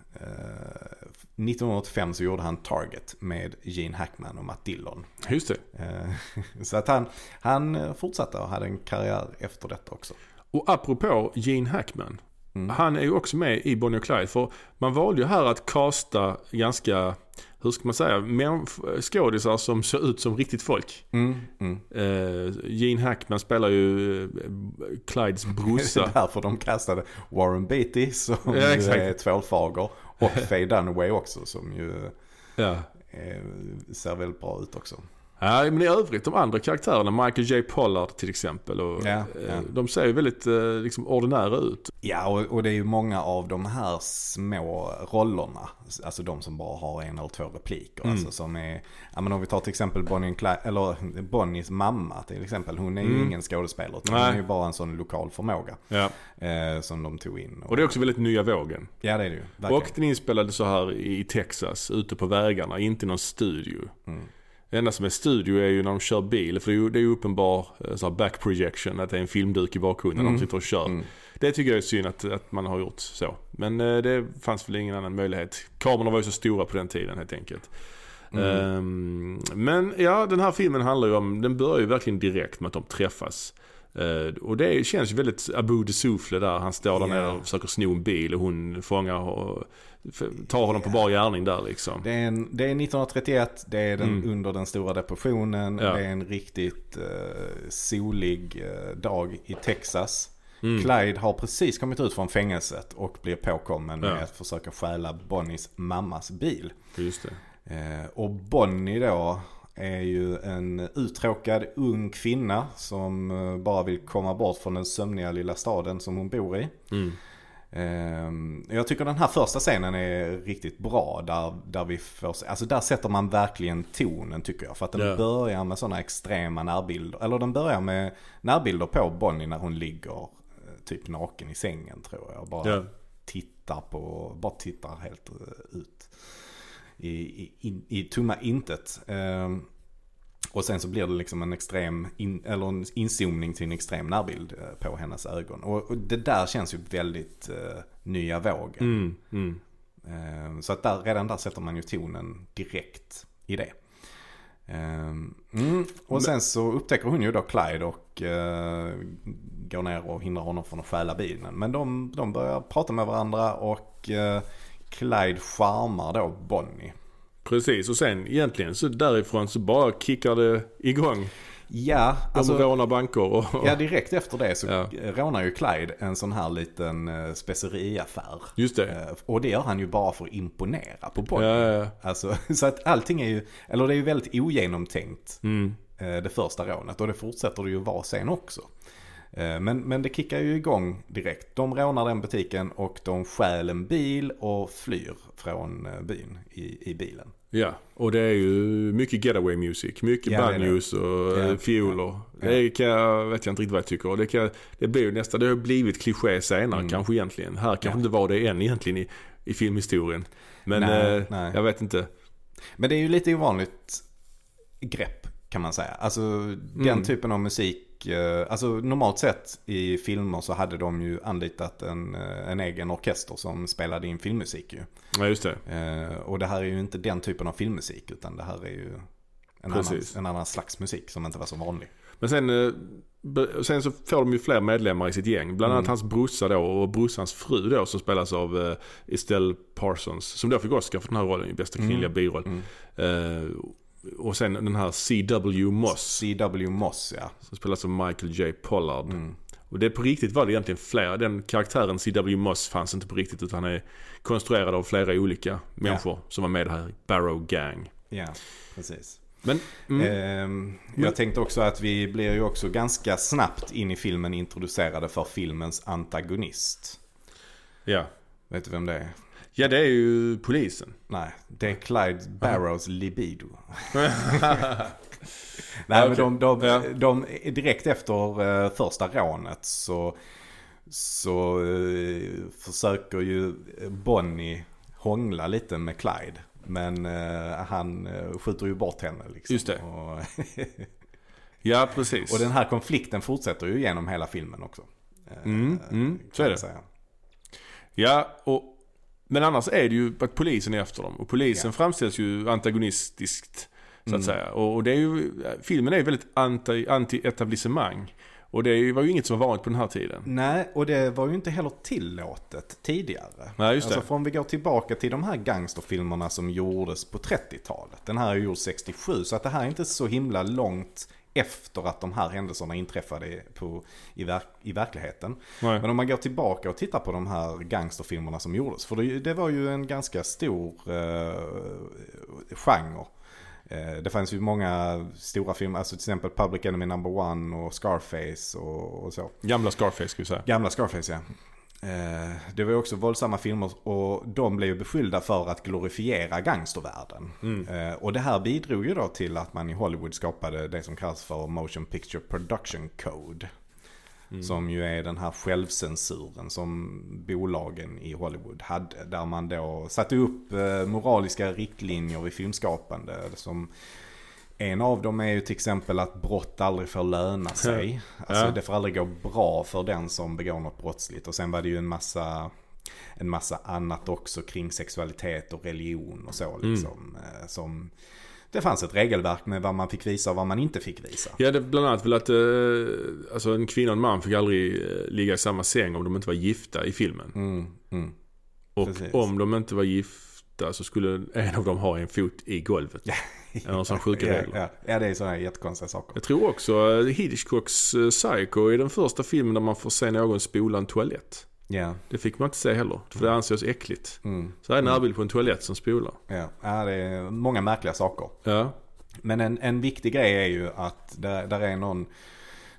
Eh, 1985 så gjorde han Target med Gene Hackman och Matt Dillon. Just det. Eh, Så att han, han eh, fortsatte och hade en karriär efter detta också. Och apropå Gene Hackman. Mm. Han är ju också med i Bonnie och Clyde. För man valde ju här att casta ganska, hur ska man säga, skådisar som ser ut som riktigt folk. Mm, mm. Uh, Gene Hackman spelar ju eh, Clydes Det är brorsa. därför de kastade Warren Beatty som Ja, är tvålfager. Och Faye Dunaway också som ju ja. eh, ser väldigt bra ut också. Ja, men i övrigt de andra karaktärerna, Michael J. Pollard till exempel. Och, Ja, eh, ja. De ser ju väldigt eh, liksom ordinära ut. Ja, och, och det är ju många av de här små rollerna. Alltså de som bara har en eller två repliker. Mm. Alltså som är, ja men om vi tar till exempel Bonnie Clyde, eller Bonnies mamma till exempel. Hon är ju Mm. ingen skådespelare. Utan Nej. hon är ju bara en sån lokal förmåga. Eh, som de tog in. Och det är också väldigt nya vågen. Ja det är det ju. Verkligen. Och den inspelades så här i Texas, ute på vägarna, inte i någon studio. Mm. Det enda som är studio är ju när de kör bil, för det är ju, det är ju uppenbar eh, så här back projection, att det är en filmduk i bakgrunden när Mm. de sitter och kör. Mm. Det tycker jag är synd att, att man har gjort så. Men eh, det fanns väl ingen annan möjlighet. Kamerorna var ju så stora på den tiden helt enkelt. Mm. Ehm, men ja, den här filmen handlar ju om, den börjar ju verkligen direkt med att de träffas. Eh, och det känns ju väldigt Abu de Souffle där. Han står där Ja. nere och försöker sno en bil och hon fångar och tar honom på bar gärning där liksom. Det är, en, det är 1931, det är den, Mm. under den stora depressionen. Ja. Det är en riktigt eh, solig eh, dag i Texas. Mm. Clyde har precis kommit ut från fängelset och blir påkommen med Ja. att försöka stjäla Bonnies mammas bil. Just det. Eh, och Bonnie då är ju en uttråkad ung kvinna som bara vill komma bort från den sömniga lilla staden som hon bor i. Mm. Eh, jag tycker den här första scenen är riktigt bra. Där, där, vi får, alltså där sätter man verkligen tonen tycker jag. För att den Ja. börjar med sådana extrema närbilder. Eller den börjar med närbilder på Bonnie när hon ligger eh, typ naken i sängen tror jag. Bara Ja. tittar på, bara tittar helt eh, ut i, i, in, i tomma intet. Ehm, och sen så blir det liksom en extrem, in, eller en inzoomning till en extrem närbild eh, på hennes ögon. Och, och det där känns ju väldigt uh, nya vågen. Mm. Mm. Ehm, så att där, redan där sätter man ju tonen direkt i det. Ehm, mm. Och sen så upptäcker hon ju då Clyde och eh, går ner och hindrar honom från att stjäla bilen. Men de, de börjar prata med varandra och uh, Clyde charmar då Bonnie. Precis, och sen egentligen så därifrån så bara kickar det igång. Ja, De alltså, rånar banker och... ja, direkt efter det så Ja. rånar ju Clyde en sån här liten uh, speceriaffär. Just det. Eh, och det gör han ju bara för att imponera på Bonnie. Ja, ja. Alltså, så att allting är ju, eller det är ju väldigt ogenomtänkt. Mm. eh, det första rånet och det fortsätter det ju vara sen också. Eh, Men, men det kickar ju igång direkt. De rånar den butiken och de stjäl en bil och flyr från eh, byn i, i bilen. Ja, och det är ju mycket getaway music. Mycket Ja, det. banjos och Ja, ja. fioler. Det kan jag, vet jag inte riktigt vad jag tycker. Det, kan, det blir ju nästan, det har blivit kliché senare Mm. kanske egentligen. Här kanske Ja. inte var det än egentligen i, i filmhistorien. Men Nej, eh, nej. jag vet inte. Men det är ju lite ovanligt grepp kan man säga. Alltså den Mm. typen av musik. Eh, Alltså normalt sett i filmer så hade de ju anlitat en, eh, en egen orkester som spelade in filmmusik ju. Ja, just det. Eh, Och det här är ju inte den typen av filmmusik utan det här är ju en, annan, en annan slags musik som inte var så vanlig. Men sen, sen så får de ju fler medlemmar i sitt gäng. Bland annat Mm. hans brorsa då och brorsans fru då som spelas av uh, Estelle Parsons. Som då fick Oscar för den här rollen i bästa kvinnliga Mm. biroll. Mm. Eh, och sen den här C.W. Moss. C.W. Moss ja. Som spelas av Michael J. Pollard. Mm. Och det på riktigt var det egentligen flera. Den karaktären C.W. Moss fanns inte på riktigt utan han är konstruerad av flera olika människor som var med i det här Barrow Gang. Ja, precis. Men, mm, Ehm, jag tänkte också att vi blir ju också ganska snabbt in i filmen introducerade för filmens antagonist. ja. Vet du vem det är? Ja, det är ju polisen. Nej, det är Clyde Barrows libido. Nej, men okej. de, de, Ja. de, direkt efter eh, första rånet så, så eh, försöker ju Bonnie hångla lite med Clyde. Men eh, han skjuter ju bort henne liksom. Just det. Ja, precis. och den här konflikten fortsätter ju genom hela filmen också. Mm, mm, så är det. säga. Ja, och, men annars är det ju att polisen är efter dem. Och polisen Ja. framställs ju antagonistiskt. Så att Mm. säga. Och, och det är ju, filmen är ju väldigt anti, anti-etablissemang. Och det ju- var ju inget som var vanligt på den här tiden. Nej, och det var ju inte heller tillåtet tidigare. Nej, just det. Alltså för om vi går tillbaka till de här gangsterfilmerna som gjordes på 30-talet. Den här är gjord 67, så att det här är inte så himla långt efter att de här händelserna inträffade på, i, verk, i verkligheten. Nej. Men om man går tillbaka och tittar på de här gangsterfilmerna som gjordes. För det, det var ju en ganska stor eh, genre. Eh, det fanns ju många stora filmer, alltså till exempel Public Enemy Number One och Scarface och, och så. Gamla Scarface ska vi säga. Gamla Scarface ja. Eh, Det var ju också våldsamma filmer och de blev ju beskyllda för att glorifiera gangstervärlden. Mm. Eh, Och det här bidrog ju då till att man i Hollywood skapade det som kallas för Motion Picture Production Code. Mm. Som ju är den här självcensuren som bolagen i Hollywood hade. Där man då satte upp eh, moraliska riktlinjer vid filmskapande. Som en av dem är ju till exempel att brott aldrig får löna sig. Alltså Ja. det får aldrig gå bra för den som begår något brottsligt. Och sen var det ju en massa, en massa annat också kring sexualitet och religion och så liksom. eh, Som, det fanns ett regelverk med vad man fick visa och vad man inte fick visa. Ja, det bland annat väl att eh, alltså en kvinna och en man fick aldrig eh, ligga i samma säng om de inte var gifta i filmen. Mm, mm. Och precis. om de inte var gifta så skulle en av dem ha en fot i golvet. Eller någon sån sjuka ja, regler. ja, ja, det är sådana jättekonstiga saker. Jag tror också eh, Hitchcocks eh, Psycho är den första filmen där man får se någon spola en toalett. Ja, Det fick man inte se heller, för det anses äckligt. mm, Så här är en närbild på en toalett som spolar. ja. ja, det är många märkliga saker. Ja, Men en, en viktig grej är ju att där, där är någon,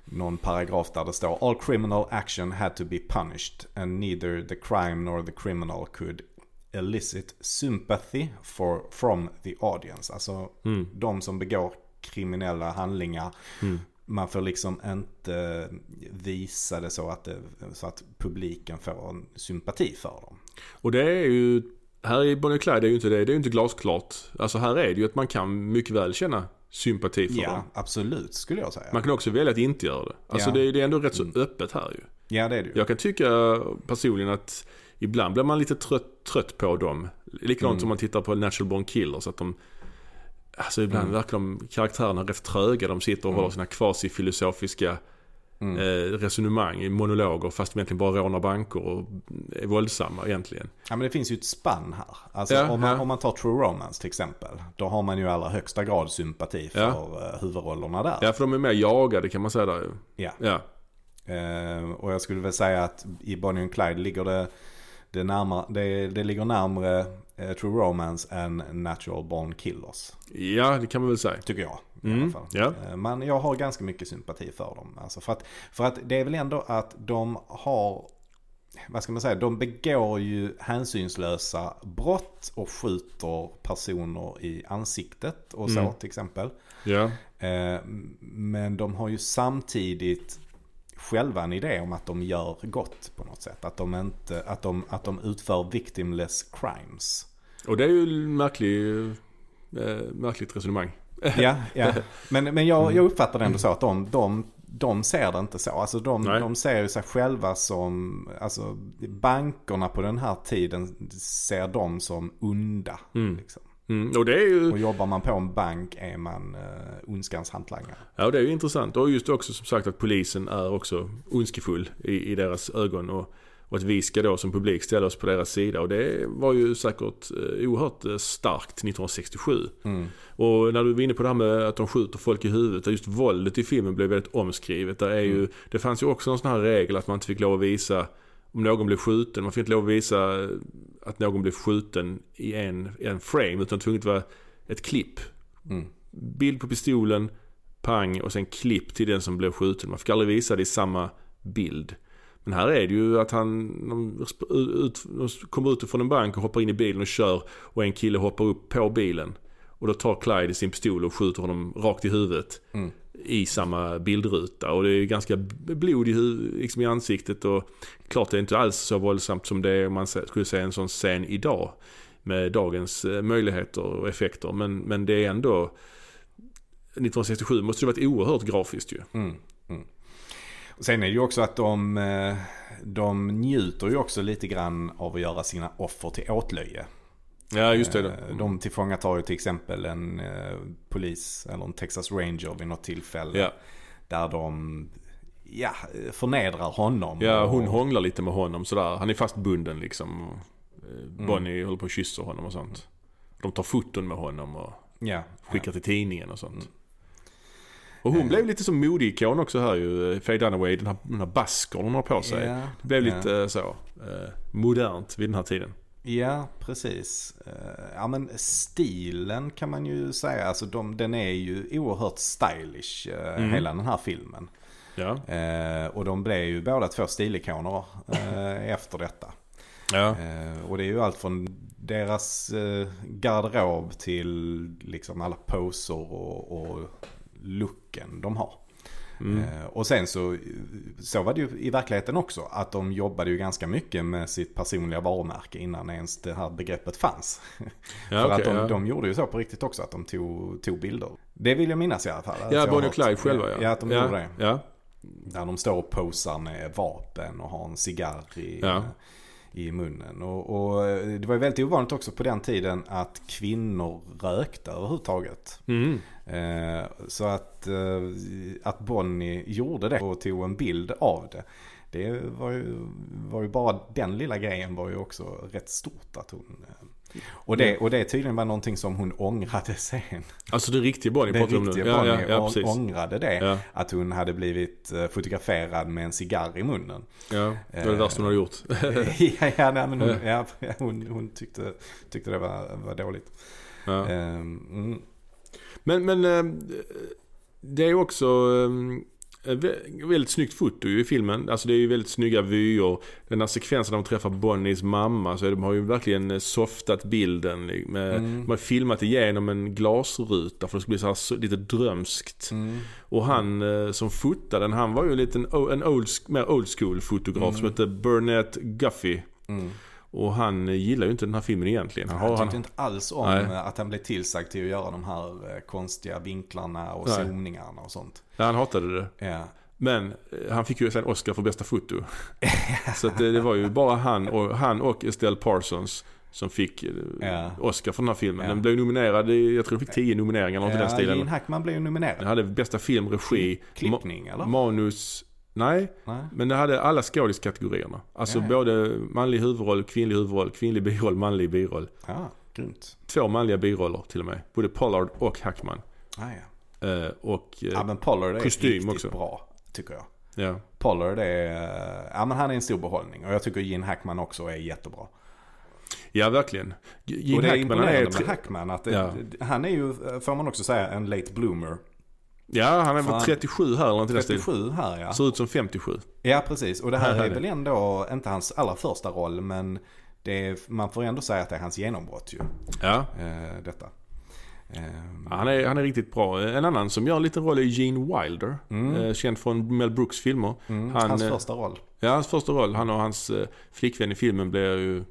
någon paragraf där det står All criminal action had to be punished and neither the crime nor the criminal could elicit sympathy for, from the audience. Alltså mm. de som begår kriminella handlingar. Mm. Man får liksom inte visa det så att, det, så att publiken får en sympati för dem. Och det är ju, här i Bonnie Clyde är ju inte det, det är ju inte glasklart. Alltså här är det ju att man kan mycket väl känna sympati för Ja, dem. absolut skulle jag säga. Man kan också välja att inte göra det. Alltså Ja. Mm. det, är- det är ändå rätt så öppet här ju. Ja, det är det ju. Jag kan tycka personligen att ibland blir man lite trött, trött på dem. Likadant Mm. som man tittar på Natural Born Killers. Att de, alltså ibland Mm. verkar de karaktärerna rätt tröga. De sitter och Mm. håller sina kvasifilosofiska Mm. eh, resonemang, monologer fast de egentligen bara rånar banker och är våldsamma egentligen. Ja men det finns ju ett spann här. Alltså Ja, om, man, ja. om man tar True Romance till exempel. Då har man ju i allra högsta grad sympati för Ja. eh, huvudrollerna där. Ja, för de är mer jagade kan man säga där. Ja. Ja. Eh, och jag skulle väl säga att i Bonnie and Clyde ligger det, det, närmare, det, det ligger närmare eh, True Romance än Natural Born Killers. ja, det kan man väl säga. Tycker jag. I Mm, alla fall. Eh, Men jag har ganska mycket sympati för dem. Alltså för, att, för att det är väl ändå att de har, vad ska man säga, de begår ju hänsynslösa brott och skjuter personer i ansiktet och så Mm. till exempel. Eh, Men de har ju samtidigt själva en idé om att de gör gott på något sätt. Att de, inte, att de, att de utför victimless crimes. Och det är ju märklig, eh, märkligt resonemang. Ja, ja. Men, men jag, Mm. jag uppfattar det ändå så att de, de, de ser det inte så. Alltså de, Nej. de ser ju sig själva som, alltså bankerna på den här tiden ser dem som onda. Mm. Liksom. Mm. Och det är ju Och jobbar man på en bank är man uh, ondskans hantlangare. Ja, det är ju intressant. Och just också som sagt att polisen är också ondskefull i, i deras ögon. Och, och att vi ska då som publik ställa oss på deras sida. Och det var ju säkert eh, oerhört eh, starkt 1967. Mm. Och när du var inne på det här med att de skjuter folk i huvudet. Just våldet i filmen blev väldigt omskrivet. Där är ju, Mm. Det fanns ju också en sån här regel att man inte fick lov att visa om någon blev skjuten. Man fick inte lov att visa att någon blev skjuten i en, en frame. Utan tvunget vara ett klipp Mm. bild på pistolen, pang och sen klipp till den som blev skjuten. Man fick aldrig visa det i samma bild. Men här är det ju att han de, ut, de kommer ut från en bank och hoppar in i bilen och kör och en kille hoppar upp på bilen. Och då tar Clyde sin pistol och skjuter honom rakt i huvudet. Mm. I samma bildruta. Och det är ganska blod i, liksom i ansiktet. Och klart det är inte alls så våldsamt som det är om man skulle se en sån scen idag. Med dagens eh, möjligheter och effekter. Men, men det är ändå 1967 måste det varit oerhört grafiskt ju. Mm. Mm. Och sen är det ju också att de, eh, de njuter ju också lite grann av att göra sina offer till åtlöje. Ja just det. Eh, De tillfångatar ju till exempel en eh, polis eller en Texas Ranger vid något tillfälle. Ja. Där de ja, förnedrar honom. Ja, och- hon hånglar lite med honom sådär. Han är fastbunden liksom. Och, Mm. eh, Bonnie håller på och kysser honom och sånt. De tar foton med honom och Ja, skickar till tidningen och sånt. Mm. Och hon Eh. blev lite som modeikon också här ju. Faye Dunaway, den här, den här baskern hon har på sig. Ja, Det blev ja. lite eh, så eh, modernt vid den här tiden. Ja, precis. Eh, Ja, men stilen kan man ju säga. Alltså de, den är ju oerhört stylish, eh, Mm. hela den här filmen. Ja. Eh, och de blev ju båda två stilikoner efter detta. Ja. Och det är ju allt från deras garderob till liksom alla poser och, och looken de har. Mm. Eh, och sen så, så var det ju i verkligheten också. Att de jobbade ju ganska mycket med sitt personliga varumärke innan ens det här begreppet fanns. Ja, För okej, att de, ja. de gjorde ju så på riktigt också, att de tog, tog bilder. Det vill jag minnas i alla fall. Ja, Bonnie och Clyde själva ja. Ja, att de ja. gjorde det. Ja. Där de står och posar med vapen och har en cigarr i, Ja. I munnen. Och, och det var ju väldigt ovanligt också på den tiden att kvinnor rökte överhuvudtaget. Mm. Eh, så att, eh, att Bonnie gjorde det och tog en bild av det. Det var ju, var ju bara den lilla grejen var ju också rätt stort att hon... eh, Och det, och det tydligen var någonting som hon ångrade sen. Alltså det riktiga Bonnie pratar om nu. Ja, Bonnie ja, ja, å- precis. ångrade det. Ja. Att hon hade blivit eh, fotograferad med en cigarr i munnen. Ja, det var det värsta hon hade gjort. ja, ja, nej, men hon, ja, hon, hon tyckte, tyckte det var, var dåligt. Ja. Ehm, mm, Men, men eh, det är också eh, vä- väldigt snyggt foto i filmen. Alltså det är ju väldigt snygga vyer. Den här sekvensen när de träffar Bonnies mamma så de har ju verkligen eh, softat bilden. Med, Mm. De har filmat igenom en glasruta för det skulle bli så så- lite drömskt. mm, Och han eh, som fotade den, han var ju en liten en old, mer old school fotograf som hette Burnett Guffey. mm. Och han gillar ju inte den här filmen egentligen. Han, Han har, tyckte han, inte alls om Nej. eh, att han blev tillsagd till att göra de här eh, konstiga vinklarna och Nej. zoomningarna och sånt. han hatade det. Ja, Men eh, han fick ju sen Oscar för bästa foto. Så det, det var ju bara han och, han och Estelle Parsons som fick Ja. Oscar för den här filmen. Ja. Den blev nominerad, jag tror den fick 10 nomineringar eller något i den ja Gene stilen. Hackman blev ju Den nominerad. hade bästa film, regi, Klippning eller? manus Nej, Nej. men det hade alla skådiskategorierna. Alltså Ja, ja. både manlig huvudroll, kvinnlig huvudroll, kvinnlig biroll, manlig biroll. Ja, grymt. Två manliga biroller till och med. Både Pollard och Hackman. Ah, ja. Eh, och, eh, ja, men Pollard är kostym riktigt också. bra, tycker jag. ja. Pollard är, ja men han är en stor behållning. Och jag tycker Gene Hackman också är jättebra. ja, verkligen. Gene och det är Hackman är... imponerande tre- med Hackman. Att det, Ja. Han är ju, får man också säga, en late bloomer. Ja, han är väl Fan. 37 här eller något i den stilen. 37 här ja. Ser ut som 57. Ja precis. Och det här är väl ändå inte hans allra första roll. Men det är, man får ändå säga att det är hans genombrott ju. Ja, Eh, detta. Ehm, han är, han är riktigt bra. En annan som gör en liten roll är Gene Wilder. Eh, känd från Mel Brooks filmer. mm, han, hans eh, första roll. Ja, hans första roll. Han och hans flickvän i filmen blir ju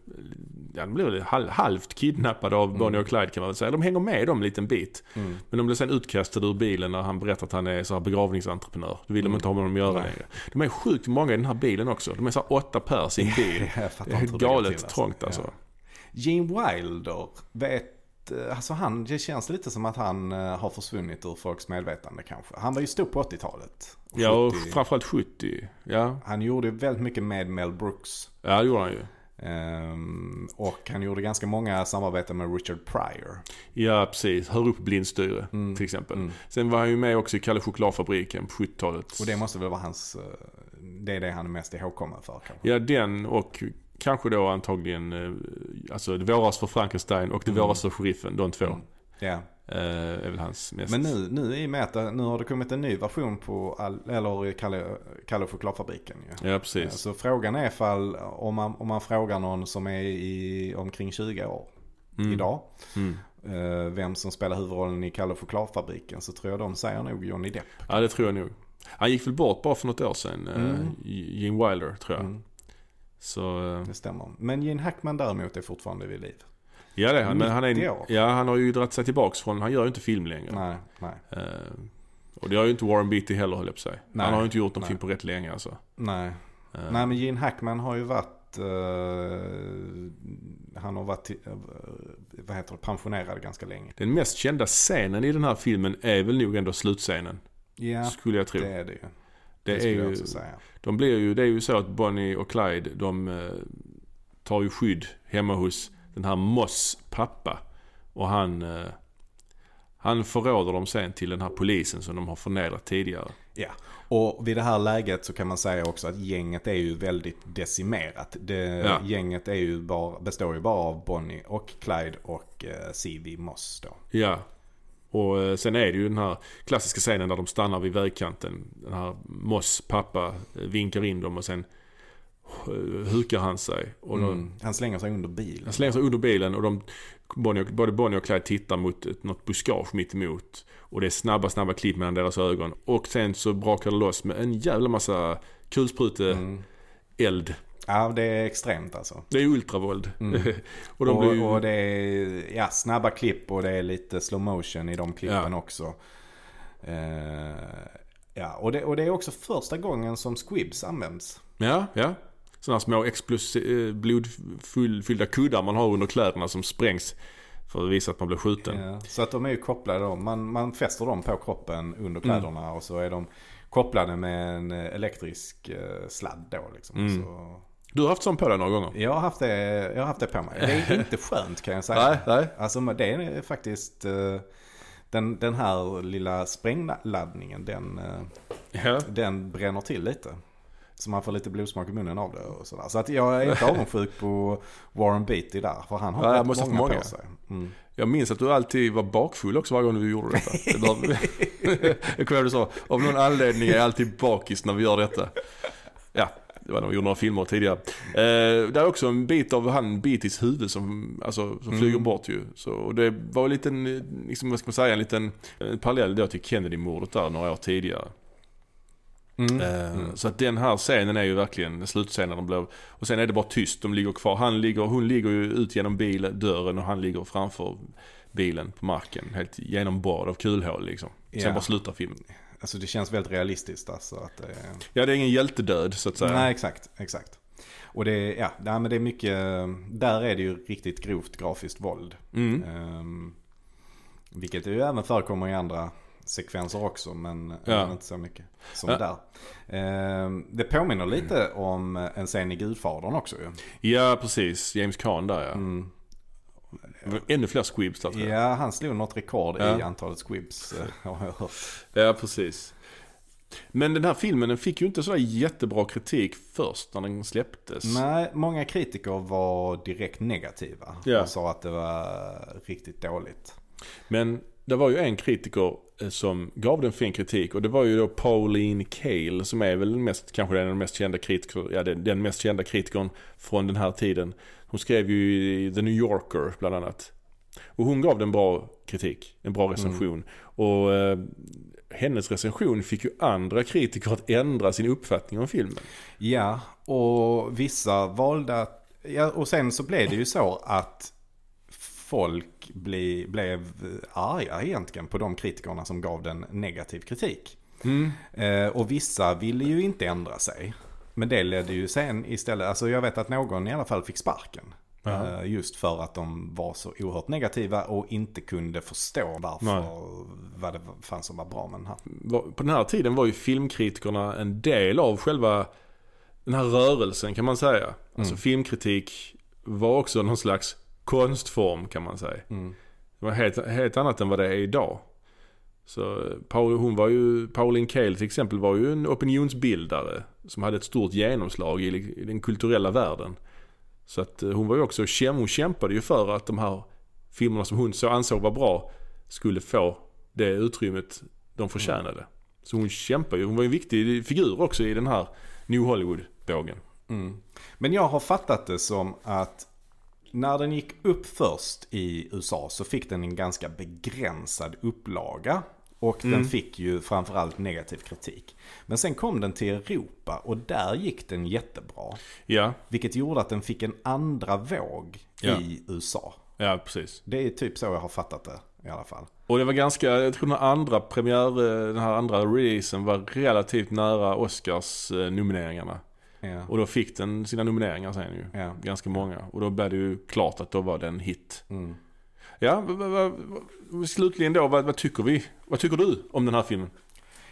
ja, de blir väl hal- halvt kidnappade av Bonnie och Clyde kan man väl säga. De hänger med dem en liten bit. Mm. Men de blir sen utkastade ur bilen när han berättar att han är så här begravningsentreprenör. Då vill de inte ha med honom att göra Nej. längre. De är sjukt många i den här bilen också. De är så här åtta pers i en bil. Det är galet till, trångt alltså. Ja. Gene Wilder, vet, eh, alltså han, det känns lite som att han eh, har försvunnit ur folks medvetande kanske. Han var ju stor på 80-talet. och Ja, och 70. framförallt 70. Ja, Han gjorde väldigt mycket med Mel Brooks. ja det gjorde han ju. Ehm, och han gjorde ganska många samarbeten med Richard Pryor. Ja, precis. Hör upp blindstyre Mm. till exempel. Mm. Sen var han ju med också i Kalle Chokladfabriken på 70-talet. Och det måste väl vara hans, eh, det är det han är mest ihågkommen för kanske. Ja, den och kanske då antagligen eh, alltså Det våras för Frankenstein och Det Mm. våras för sheriffen. De två Mm. Ja. Eh, är väl hans mest... Men nu, nu i det, nu har det kommit en ny version på, all, eller Kalle, Kalle och chokladfabriken ju. Ja, precis. Så frågan är ifall, om man, om man frågar någon som är i omkring 20 år Mm. idag. Mm. eh, Vem som spelar huvudrollen i Kalle och chokladfabriken. Så tror jag de säger nog Johnny Depp. Ja, det tror jag nog. Han gick väl bort bara för något år sedan. eh, Mm. Gene Wilder, tror jag. Mm, Så... det stämmer. Men Gene Hackman däremot är fortfarande vid liv. Ja, det är han. Men han 90 är... år. Ja, han har ju dragit sig tillbaks från... Han gör ju inte film längre. Nej, nej, Eh, och det har ju inte Warren Beatty heller, höll jag på säga. Nej, Han har ju inte gjort någon nej. film på rätt länge alltså. nej. Eh, Nej men Gene Hackman har ju varit, eh, han har varit, vad heter det, pensionerad ganska länge. Den mest kända scenen i den här filmen är väl nog ändå slutscenen. Ja, Skulle jag tro. det är det ju. Det, Det, är ju, de blir ju, det är ju så att Bonnie och Clyde, de tar ju skydd hemma hos den här Moss pappa. Och han, eh, han förråder dem sen till den här polisen som de har förnedrat tidigare. Ja, och vid det här läget så kan man säga också att gänget är ju väldigt decimerat. Det, Ja. Gänget är ju bara, består ju bara av Bonnie och Clyde och eh, C.V. Moss då. Ja. Och eh, sen är det ju den här klassiska scenen där de stannar vid vägkanten. Den här Moss pappa eh, vinkar in dem och sen hukar han sig. Och de, Mm. Han slänger sig under bilen. Han slänger sig under bilen och de, Bonnie och, både Bonnie och Clyde tittar mot ett, något buskage mitt emot. Och det är snabba, snabba klipp mellan deras ögon. Och sen så brakar det loss med en jävla massa kulsprute Mm. eld. Ja, det är extremt alltså. Det är ultravåld. Mm. och de och, ju... och det är ja, snabba klipp och det är lite slow motion i de klippen Ja. också. Eh, ja, och det, och det är också första gången som squibs används. Ja, ja. Sådana små eh, blodfyllda kuddar man har under kläderna som sprängs. För att visa att man blir skjuten. Ja, så att de är ju kopplade då. Man, man fäster dem på kroppen Mm. under kläderna och så är de kopplade med en elektrisk eh, sladd då liksom. Mm. Så, Du har haft sån på dig några gånger? jag, har haft det, jag har haft det på mig. Det är inte skönt kan jag säga. nej. Alltså men det är faktiskt eh, den, den här lilla sprängladdningen den, Ja. den bränner till lite. Så man får lite blodsmak i munnen av det och sådär. Så att jag är inte avundsjuk på Warren Beatty där. För han har Ja, rätt måste många, många. på sig. Mm. Jag minns att du alltid var bakfull också varje gång du gjorde detta. Jag kommer ihåg du sa, av någon anledning är jag alltid bakis när vi gör detta. Ja, det var när vi gjorde några filmer tidigare. Eh, det är också en bit av han Beatys huvud som, alltså, som flyger Mm. bort ju. Så, och det var en liten, liksom, vad ska man säga, en liten en parallell då till Kennedy-mordet där några år tidigare. Mm. Eh, Mm. Så att den här scenen är ju verkligen slutscenen. De blev, och sen är det bara tyst, de ligger kvar. Han ligger, hon ligger ju ut genom bilen, dörren och han ligger framför bilen på marken. Helt genomborrad av kulhål liksom. Sen Ja. bara slutar filmen. Alltså det känns väldigt realistiskt alltså. Att det är... Ja, det är ingen hjältedöd så att säga. Nej, exakt. exakt. Och det ja, nej, men det är mycket, där är det ju riktigt grovt grafiskt våld. Mm. Ehm, vilket ju även förekommer i andra sekvenser också men, Ja. inte så mycket som Ja. där. Eh, det påminner lite om en scen i Gudfadern också ju. Ja, precis. James Caan där ja. Mm. Ännu fler squibs där tror jag. Ja, han slog något rekord i Ja. antalet squibs eh, har jag hört. Ja, precis. Men den här filmen den fick ju inte sådär jättebra kritik först när den släpptes. Nej, många kritiker var direkt negativa Ja. och sa att det var riktigt dåligt. Men det var ju en kritiker eh, som gav den fin kritik och det var ju då Pauline Kael som är väl mest, kanske den mest kända kritiker, ja den, den mest kända kritikern från den här tiden. Hon skrev ju i The New Yorker bland annat. Och hon gav den bra kritik, en bra recension. Och eh, hennes recension fick ju andra kritiker att ändra sin uppfattning om filmen. Ja, och vissa valde att... Ja, och sen så blev det ju så att folk bli, blev arga egentligen på de kritikerna som gav den negativ kritik. Mm. Eh, och vissa ville ju inte ändra sig. Men det ledde ju sen istället, alltså jag vet att någon i alla fall fick sparken. Eh, just för att de var så oerhört negativa och inte kunde förstå varför, Nej. vad det fanns som var bra med den här. på den här tiden var ju filmkritikerna en del av själva den här rörelsen kan man säga. Alltså filmkritik var också någon slags konstform kan man säga. Mm. Det var helt, helt annat än vad det är idag. Så eh, Paul, hon var ju, Pauline Kael till exempel var ju en opinionsbildare som hade ett stort genomslag i, i den kulturella världen. Så att eh, hon var ju också, hon kämpade ju för att de här filmerna som hon så ansåg var bra skulle få det utrymmet de förtjänade. Så hon kämpade ju, hon var ju en viktig figur också i den här New Hollywood-vågen. Mm. Men jag har fattat det som att när den gick upp först i USA så fick den en ganska begränsad upplaga. Och den fick ju framförallt negativ kritik. Men sen kom den till Europa och där gick den jättebra. Ja, Vilket gjorde att den fick en andra våg Ja. i USA. ja precis. Det är typ så jag har fattat det i alla fall. Och det var ganska, jag tror den andra premiär, eh, den här andra releasen var relativt nära Oscars eh, nomineringarna. Ja. Och då fick den sina nomineringar sen ju. Ja. Ganska många. Och då blev det ju klart att då var det en hit. Mm. Ja, slutligen då, vad, vad tycker vi? Vad tycker du om den här filmen?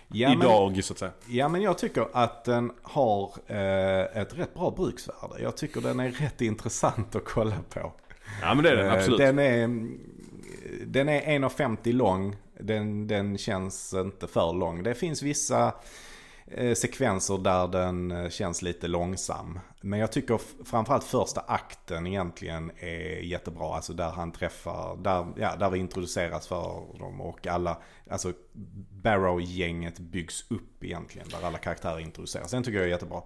Ja, men- Idag så att säga. Ja men jag tycker att den har eh, ett rätt bra bruksvärde. Jag tycker den är rätt intressant att kolla på. Ja men det är den, Eh, absolut. Den är, den är 1,50 lång. Den, den känns inte för lång. Det finns vissa sekvenser där den eh, känns lite långsam. Men jag tycker framförallt första akten egentligen är jättebra. Alltså där han träffar, där, ja, där vi introduceras för dem och alla, alltså Barrow-gänget byggs upp egentligen. Där alla karaktärer introduceras. Den tycker jag är jättebra.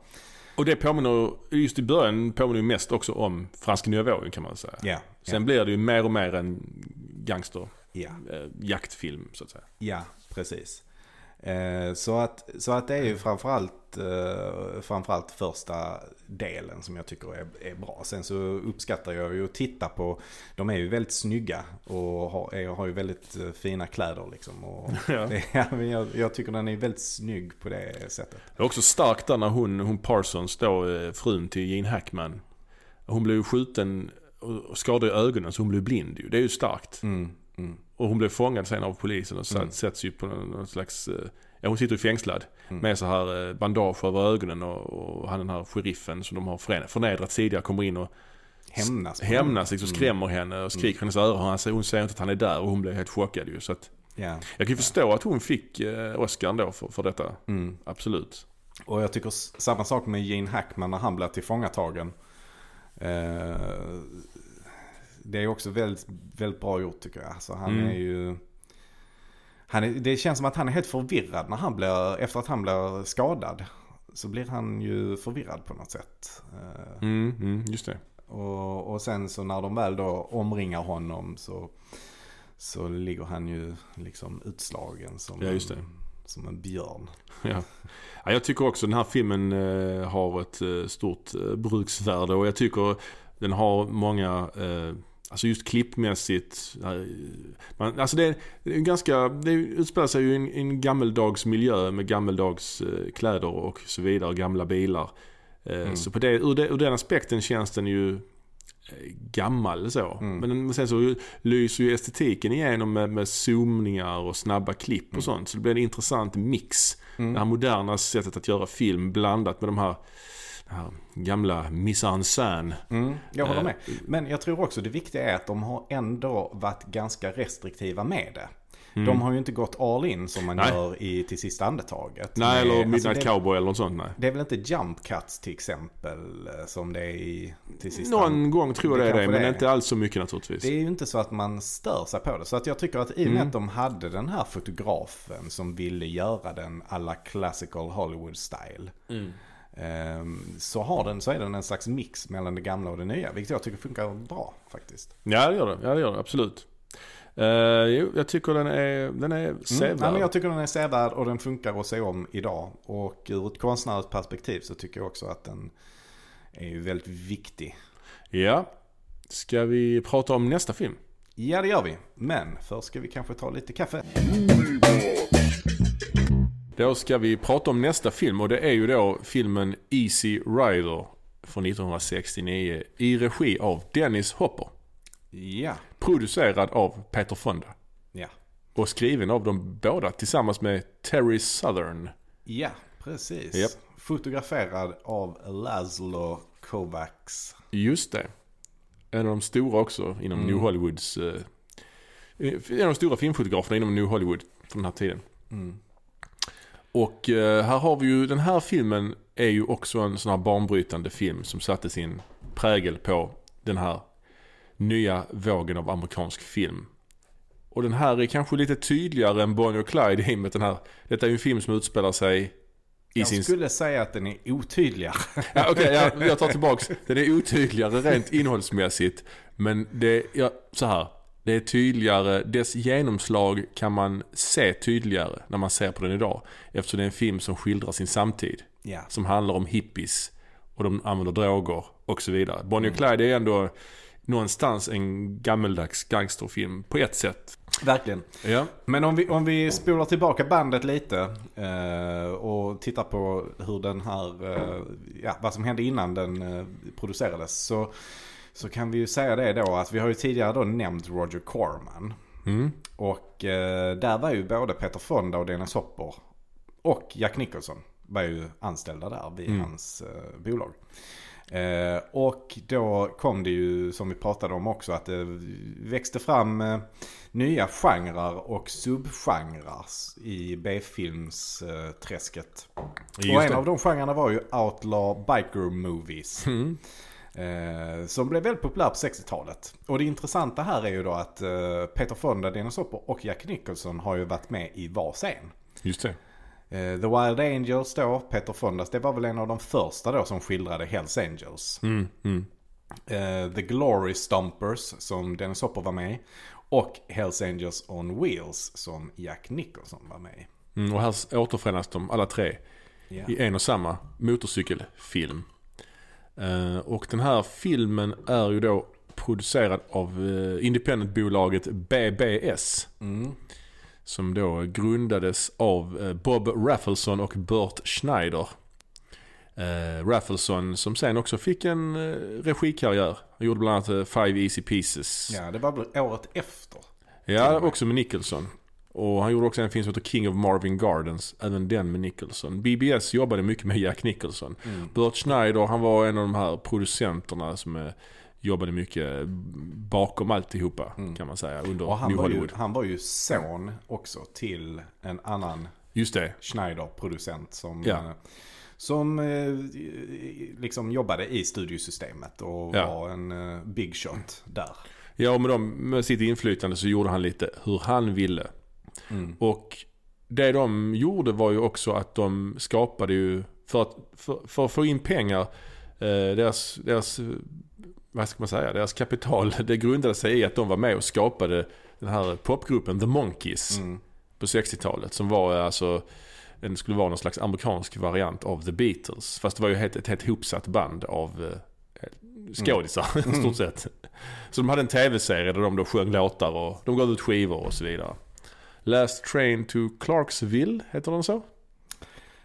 Och det påminner, just i början påminner ju mest också om franska nya vågen kan man säga. Ja, Sen blir det ju mer och mer en gangster, eh, jaktfilm så att säga. Ja, precis. Eh, Så att, så att det är ju framförallt, eh, framförallt första delen som jag tycker är, är bra. Sen så uppskattar jag ju att titta på, de är ju väldigt snygga och har, är, har ju väldigt eh, fina kläder liksom. Och Ja. det, jag, jag tycker den är väldigt snygg på det sättet. Det är också starkt där när hon, hon Parsons då, frun till Gene Hackman. Hon blev ju skjuten och skadad i ögonen så hon blev blind ju. Det är ju starkt. Mm, mm, Och hon blev fångad sen av polisen och satt, Mm. sätts ju på någon, någon slags... eh, Ja hon sitter ju fängslad. Mm. Med så här eh, bandage över ögonen och, och han den här sheriffen som de har förne- förnedrat tidigare kommer in och hämnas. hämnas liksom, Mm. skrämmer henne och skriker hennes öron. Han säger- Hon säger inte att han är där och hon blir helt chockad ju. Så att, Ja. jag kan ju förstå att hon fick eh, Oscar då för, för detta. Mm. Absolut. Och jag tycker samma sak med Gene Hackman när han blir tillfångatagen. Eh, det är också väldigt, väldigt bra gjort tycker jag. Alltså han Mm. är ju... Han är, det känns som att han är helt förvirrad när han blir, efter att han blir skadad. Så blir han ju förvirrad på något sätt. Eh, Mm, mm, just det. och, och sen så när de väl då omringar honom så, så ligger han ju liksom utslagen som, Ja, just det. En, som en björn. Ja. Ja, jag tycker också den här filmen eh, har ett eh, stort bruksvärde och jag tycker den har många, eh, alltså just klippmässigt, eh, man, alltså det är, det är ganska, det utspelar sig ju i en, gammeldags miljö med gammeldags eh, kläder och så vidare, gamla bilar. Eh, Mm. Så på det, ur, det, ur den aspekten känns den ju gammal så. Men sen så lyser ju estetiken igenom med, med zoomningar och snabba klipp och sånt. Så det blir en intressant mix. Det här moderna sättet att göra film blandat med de här, här gamla mise en scène. Mm, jag håller Eh, med. Men jag tror också det viktiga är att de har ändå varit ganska restriktiva med det. De har ju inte gått all in som man Mm. Nej. gör i Till sista andetaget. Nej, eller alltså, Midnight det, Cowboy eller något sånt. Nej. det är väl inte jump cuts till exempel eh, som det är i Till sista Någon gång tror jag det är det, men det inte alls så mycket naturligtvis. Det är ju inte så att man stör sig på det. Så att jag tycker att i och Mm. med att de hade den här fotografen som ville göra den alla classical Hollywood style. Mm. Ehm, Så, har den, så är den en slags mix mellan det gamla och det nya. Vilket jag tycker funkar bra faktiskt. Ja, det gör det. Ja, det gör det. Absolut. Uh, jo, jag tycker den är, den är Mm. sevärd. Nej, men jag tycker den är sevärd och den funkar att se om idag. Och ur ett konstnärligt perspektiv så tycker jag också att den är väldigt viktig. Ja. Ska vi prata om nästa film? Ja, det gör vi. Men först ska vi kanske ta lite kaffe. Då ska vi prata om nästa film och det är ju då filmen Easy Rider från 1969 i regi av Dennis Hopper. Ja, Producerad av Peter Fonda. ja. Och skriven av de båda tillsammans med Terry Southern. Ja, precis. Japp. Fotograferad av Laszlo Kovacs. Just det. En av de stora också inom New Hollywoods... Eh, en av de stora filmfotograferna inom New Hollywood från den här tiden. Och eh, här har vi ju, den här filmen är ju också en sån här banbrytande film som satte sin prägel på den här nya vågen av amerikansk film. Och den här är kanske lite tydligare än Bonnie och Clyde i och med den här, detta är ju en film som utspelar sig i Jag sin... skulle säga att den är otydligare. Ja, Okej, ja, jag tar tillbaks. Den är otydligare rent innehållsmässigt. Men det, ja, så här. Det är tydligare, dess genomslag kan man se tydligare när man ser på den idag. Eftersom det är en film som skildrar sin samtid. Ja. Som handlar om hippies och de använder droger och så vidare. Bonnie och Clyde är ändå någonstans en gammeldags gangsterfilm på ett sätt. Verkligen. Ja. Men om vi, om vi spolar tillbaka bandet lite eh, och tittar på hur den här, eh, ja, vad som hände innan den eh, producerades. Så, så kan vi ju säga det då att vi har ju tidigare då nämnt Roger Corman. Mm. Och eh, där var ju både Peter Fonda och Dennis Hopper och Jack Nicholson var ju anställda där vid hans eh, bolag. Eh, och då kom det ju, som vi pratade om också, att det växte fram eh, nya genrer och subgenrer i B-filmsträsket. och Just en det. av de genrerna var ju Outlaw Biker Movies. Mm. Eh, som blev väldigt populär på 60-talet. Och det intressanta här är ju då att eh, Peter Fonda, Dennis Hopper och Jack Nicholson har ju varit med i var scen. Just det. Eh, The Wild Angels då, Peter Fondas, det var väl en av de första då som skildrade Hells Angels. Mm. Mm. Eh, The Glory Stompers som Dennis Hopper var med i. Och Hells Angels on Wheels som Jack Nicholson var med i. Mm. Och här återförenas de alla tre. Ja. i en och samma motorcykelfilm. Eh, och den här filmen är ju då producerad av eh, independentbolaget BBS. Mm. Som då grundades av eh, Bob Raffleson och Burt Schneider. Raffleson som sen också fick en regikarriär. Han gjorde bland annat Five Easy Pieces. ja, det var året efter. Ja, också med Nicholson. Och han gjorde också en film som heter King of Marvin Gardens. Även den med Nicholson. BBS jobbade mycket med Jack Nicholson. Mm. Burt Schneider, han var en av de här producenterna som eh, jobbade mycket bakom alltihopa kan man säga. Under Mm. Och han New var, ju, han var ju son också till en annan Just det. Schneider-producent som, Ja. eh, som eh, liksom jobbade i studiosystemet och Ja. var en big shot där. Ja, och med, dem, med sitt inflytande så gjorde han lite hur han ville. Mm. Och det de gjorde var ju också att de skapade ju, för att, för, för att få in pengar, eh, deras, deras, vad ska man säga, deras kapital, det grundade sig i att de var med och skapade den här popgruppen The Monkees Mm. på 60-talet. Som var alltså, den skulle vara någon slags amerikansk variant av The Beatles. Fast det var ju helt, ett helt hopsatt band av eh, skådisar i stort sett. Så de hade en tv-serie där de då sjöng låtar och de gav ut skivor och så vidare. Last Train to Clarksville, heter den så?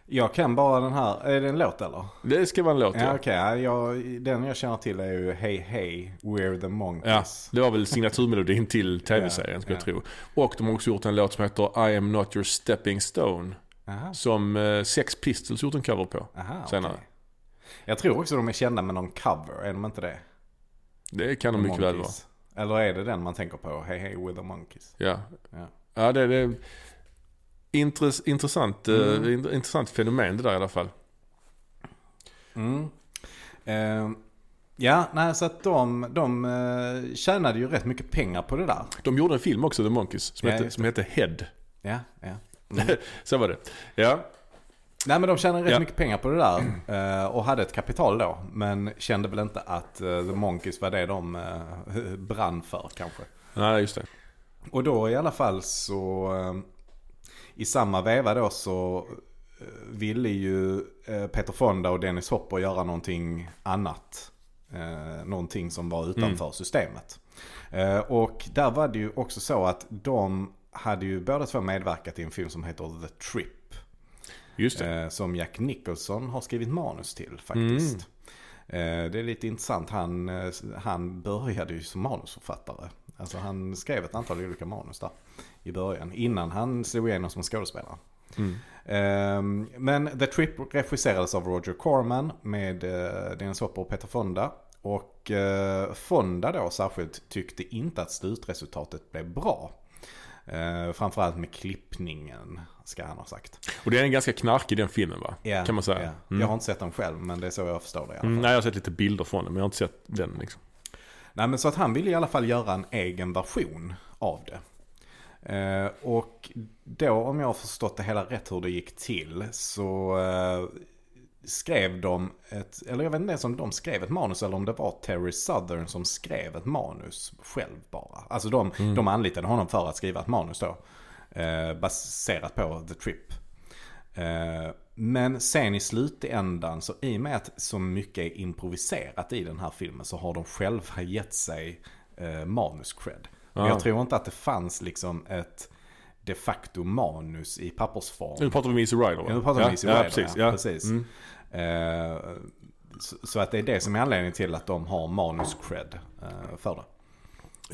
Jag kan bara den här, är det en låt eller? Det ska vara en låt Ja ja. ja, jag, den jag känner till är ju Hey Hey, We're the Ja, Monkeys. det var väl signaturmelodin till tv-serien Ja, skulle jag ja. tro. Och de har också gjort en låt som heter I am not your stepping stone. Aha, Som eh, Sex Pistols gjort en cover på. aha, senare. okej. Jag tror också de är kända med någon cover, är de inte det? Det kan de mycket väl vara. Monkeys. Eller är det den man tänker på? Hey Hey, We're the Monkeys. Ja. Ja. Ja, det, det är intress, intressant, eh, Mm. int- intressant fenomen det där i alla fall. Mm. Ehm, ja, nej så att de, de eh, tjänade ju rätt mycket pengar på det där. De gjorde en film också, The Monkeys, som, Ja, hette, som hette Head. Ja, ja. Så var det. Ja, Nej men de tjänade rätt Ja. mycket pengar på det där eh, och hade ett kapital då. Men kände väl inte att The Monkeys var det de brann för kanske. nej just det. Och då i alla fall så eh, i samma veva då så eh, ville ju eh, Peter Fonda och Dennis Hopper göra någonting annat. Eh, någonting som var utanför systemet. Eh, och där var det ju också så att de hade ju båda två medverkat i en film som heter The Trip. Just det. Som Jack Nicholson har skrivit manus till faktiskt. Eh, det är lite intressant. Han, han började ju som manusförfattare. Alltså han skrev ett antal olika manus där i början. Innan han slog igenom som skådespelare. Mm. Eh, men The Trip regisserades av Roger Corman med eh, Dennis Hopper och Peter Fonda. Och eh, Fonda då särskilt tyckte inte att slutresultatet blev bra. Eh, framförallt med klippningen ska han ha sagt. Och det är en ganska knarkig den filmen va? Ja, Kan man säga. ja. Mm. Jag har inte sett den själv men det är så jag förstår det i alla fall. Mm, nej, jag har sett lite bilder från den men jag har inte sett den liksom. Nej men så att han ville i alla fall göra en egen version av det. Eh, och då om jag har förstått det hela rätt hur det gick till så eh, skrev de ett, eller jag vet inte ens om de skrev ett manus eller om det var Terry Southern som skrev ett manus själv bara. Alltså de, de anlitade honom för att skriva ett manus då. Eh, baserat på The Trip. Men sen i slutändan så i och med att så mycket är improviserat i den här filmen så har de själva gett sig eh, manus-cred. Ah. Jag tror inte att det fanns liksom ett de facto manus i pappersform. Nu pratar vi om Easy Rider va? Ja, nu pratar vi om Easy ja, Rider, precis. ja, Ja. precis. Mm. Eh, så, så att det är det som är anledningen till att de har manus-cred eh, för det.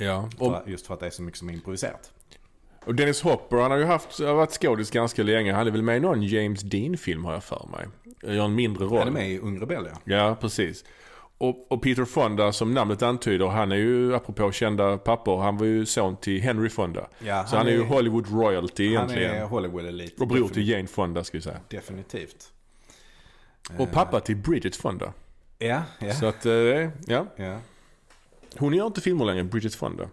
Ja. Och, För, just för att det är så mycket som är improviserat. Och Dennis Hopper, han har ju haft, har varit skådis ganska länge. Han är väl med i någon James Dean-film har jag för mig. Gör en mindre roll. Han är med i Ung Rebell ja. Ja, precis. Och, och Peter Fonda, som namnet antyder, han är ju, apropå kända pappor, han var ju son till Henry Fonda. Ja, Så han, är ju Hollywood royalty Han egentligen. är Hollywood Elite. Och bror till. Jane Fonda, ska vi säga. Definitivt. Och pappa till Bridget Fonda. Ja, ja. Så att, eh, ja. ja. Hon gör inte filmer längre, Bridget Fonda.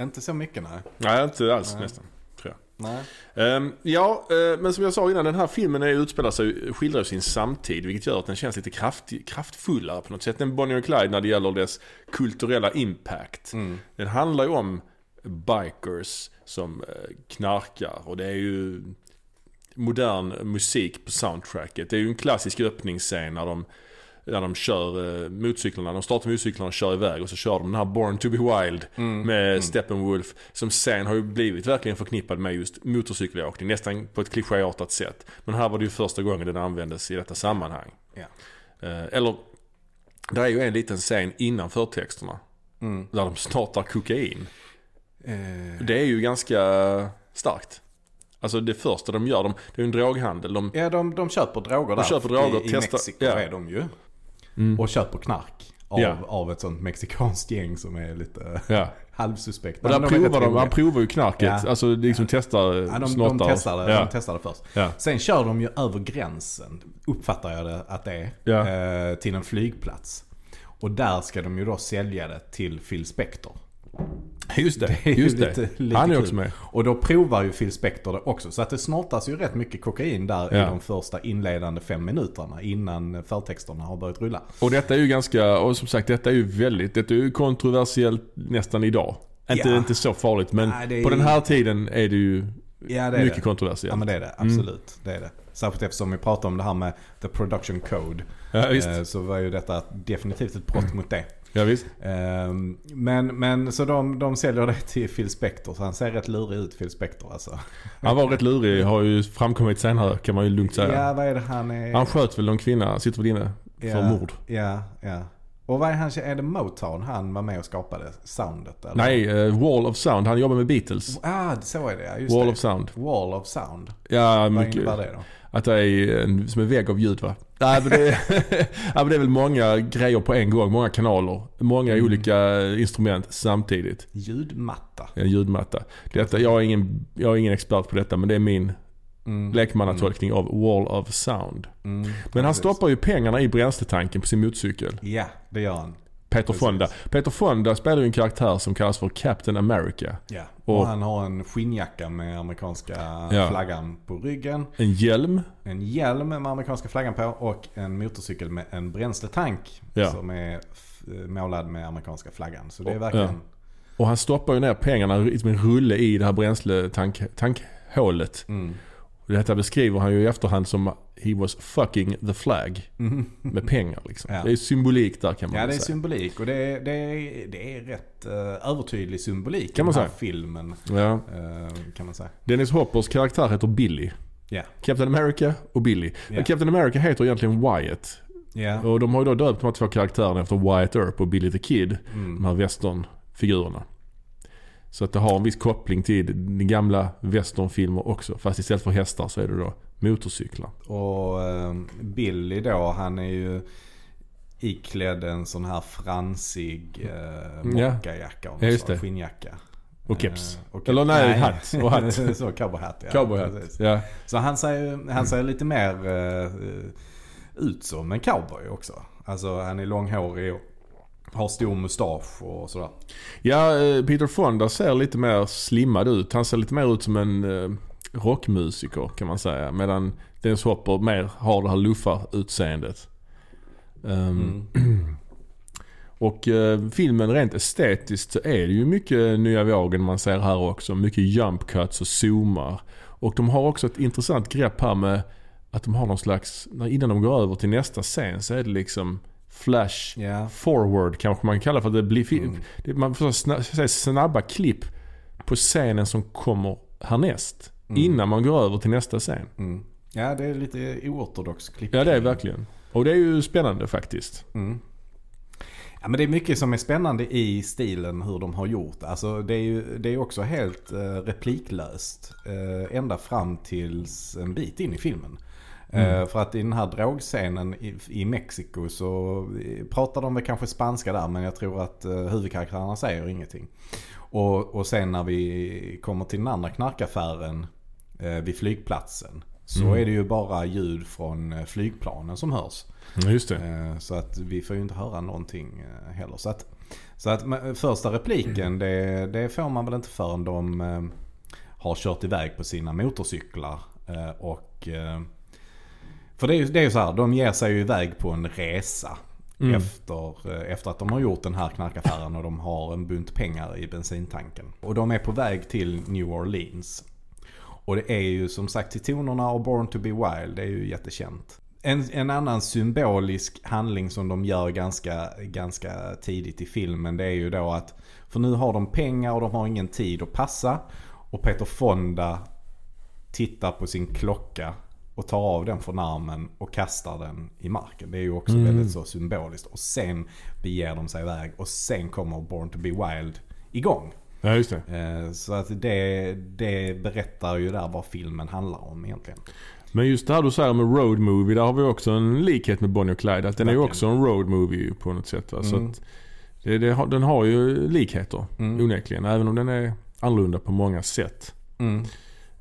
Inte så mycket nej. Nej, inte alls Nej. nästan. Tror jag. nej. Ehm, ja, eh, men som jag sa innan, den här filmen är, utspelar sig, skildrar sin samtid, vilket gör att den känns lite kraft, kraftfullare på något sätt än Bonnie och Clyde när det gäller dess kulturella impact. Mm. Den handlar ju om bikers som eh, knarkar och det är ju modern musik på soundtracket. Det är ju en klassisk öppningsscen när de, när de kör eh, motorcyklarna. De startar motorcyklarna och kör iväg och så kör de den här Born to be Wild Mm. med Steppenwolf. Som sen har ju blivit verkligen förknippad med just motorcykelåkning. Nästan på ett klichéartat sätt. Men här var det ju första gången den användes i detta sammanhang. Ja. Eh, eller, det är ju en liten scen innan förtexterna. Mm. Där de startar kokain. Eh, Det är ju ganska starkt. Alltså det första de gör, de, det är ju en droghandel. De, ja, de, de köper droger där. köper droger, I, i testar- Mexiko ja. är de ju. Mm. Och köper knark. Av, Ja. av ett sånt mexikanskt gäng som är lite ja. halvsuspekt. Och där de provar de, han provar ju knarket. Ja. Alltså liksom testar, Ja, de, de, snottar. testar det, Ja. de testar det först. Ja. Sen kör de ju över gränsen, uppfattar jag det att det är, Ja. eh, till en flygplats. Och där ska de ju då sälja det till Phil Spector. Just det, Det just det. lite- han är kul. också med. Och då provar ju Phil Spector det också. Så att det snortas ju rätt mycket kokain där i Ja. de första inledande fem minuterna innan förtexterna har börjat rulla. Och detta är ju ganska, och som sagt detta är ju väldigt, detta är ju kontroversiellt nästan idag. Inte, Ja. inte så farligt men Nej, är på den här tiden är det ju Ja, det är mycket det. kontroversiellt. Ja men det är det, absolut. Det är det. Särskilt eftersom vi pratar om det här med the production code. Ja. Eh, Så var ju detta definitivt ett brott mot det. Ja, visst. Ehm, men, men så de, de säljer det till Phil Spector. Så han ser rätt lurig ut Phil Spector alltså. Han var rätt lurig, har ju framkommit senare kan man ju lugnt säga. Ja, vad är det han är? Han sköt väl någon kvinna, sitter väl inne för ja, mord. Ja, ja. Och vad är han, är det Motown han var med och skapade soundet? Eller? Nej, eh, Wall of Sound. Han jobbar med Beatles. Ah, så är det ja. Wall det. of Sound. Wall of Sound. Ja, Vad mycket. innebär det då? Att det är en, som en vägg av ljud va? Nej men det, är, ja, men det är väl många grejer på en gång. Många kanaler. Många Mm. olika instrument samtidigt. Ljudmatta. En ljudmatta. Detta, jag, är ingen, jag är ingen expert på detta men det är min Mm. lekmannatolkning av Wall of Sound. Mm. Men han stoppar ju pengarna i bränsletanken på sin motorcykel. Ja, det gör han. Peter. Fonda. Peter Fonda spelar ju en karaktär som kallas för Captain America. Ja. Och, Och- han har en skinnjacka med amerikanska Ja. flaggan på ryggen. En hjälm. En hjälm med amerikanska flaggan på och en motorcykel med en bränsletank. Ja. Som är målad med amerikanska flaggan. Så det är verkligen... Och han stoppar ju ner pengarna som en rulle i det här bränsletankhålet. Mm. Detta beskriver han ju i efterhand som He was fucking the flag. Med pengar liksom. Ja. Det är symbolik där kan man Ja, det är säga. symbolik och det är, det är, det är rätt uh, övertydlig symbolik Kan i man den här säga. filmen. Ja. eh, kan man säga. Dennis Hoppers karaktär heter Billy. Ja. Captain America och Billy. Ja. Captain America heter egentligen Wyatt. Ja. Och de har ju då döpt de här två karaktärerna efter Wyatt Earp och Billy the Kid. Mm. De här westernfigurerna. Så att det har en viss koppling till gamla westernfilmer också. Fast istället för hästar så är det då motorcyklar. Och eh, Billy då, han är ju iklädd en sån här fransig Ja. mockajacka Ja, just det. skinnjacka. Och keps. Eh, och Eller nej, hatt. Och hatt. så cowboyhatt ja. Cowboyhatt. Ja. Så han ser, han ser lite mer eh, ut som en cowboy också. Alltså han är långhårig och har stor mustasch och sådär. ja, eh, Peter Fonda ser lite mer slimmad ut. Han ser lite mer ut som en eh, rockmusiker kan man säga. Medan Dennis Hopper mer har det här luffar-utseendet. Um, Och eh, filmen rent estetiskt så är det ju mycket nya vågen man ser här också. Mycket jump cuts och zoomar. Och de har också ett intressant grepp här med att de har någon slags, innan de går över till nästa scen så är det liksom flash Ja. forward kanske man kan kalla det för. Det blir Mm. det, man får säga snabba klipp på scenen som kommer härnäst. Mm. Innan man går över till nästa scen. Mm. Ja, det är lite oortodox klipp. Ja det är verkligen. Och det är ju spännande faktiskt. Mm. Ja, men det är mycket som är spännande i stilen hur de har gjort. Alltså det är ju det är också helt eh, repliklöst. Eh, ända fram tills en bit in i filmen. Eh, för att i den här drogscenen i, i Mexiko så eh, pratar de väl kanske spanska där men jag tror att eh, huvudkaraktärerna säger ingenting. Och, och sen när vi kommer till den andra knarkaffären vid flygplatsen. Så Mm. är det ju bara ljud från eh, flygplanen som hörs. Just det. Eh, Så att vi får ju inte höra någonting eh, heller. Så att, så att första repliken det, det får man väl inte förrän de eh, har kört iväg på sina motorcyklar. Eh, Och, eh, för det är, ju- det är så här, de ger sig ju iväg på en resa. Mm. Efter, eh, efter att de har gjort den här knarkaffären och de har en bunt pengar i bensintanken. Och de är på väg till New Orleans. Och det är ju som sagt till tonerna av Born to be Wild, det är ju jättekänt. En, en annan symbolisk handling som de gör ganska, ganska tidigt i filmen det är ju då att för nu har de pengar och de har ingen tid att passa. Och Peter Fonda tittar på sin klocka och tar av den från armen och kastar den i marken. Det är ju också Mm. väldigt så symboliskt. Och sen beger de sig iväg och sen kommer Born to be Wild igång. Ja just det. Eh, Så att det, det berättar ju där vad filmen handlar om egentligen. Men just det här du säger med road movie, där har vi också en likhet med Bonnie och Clyde. Att den är ju Verkligen. också en road movie på något sätt. Va? Så Mm. det, det, den har ju likheter Mm. onekligen. Även om den är annorlunda på många sätt. Mm.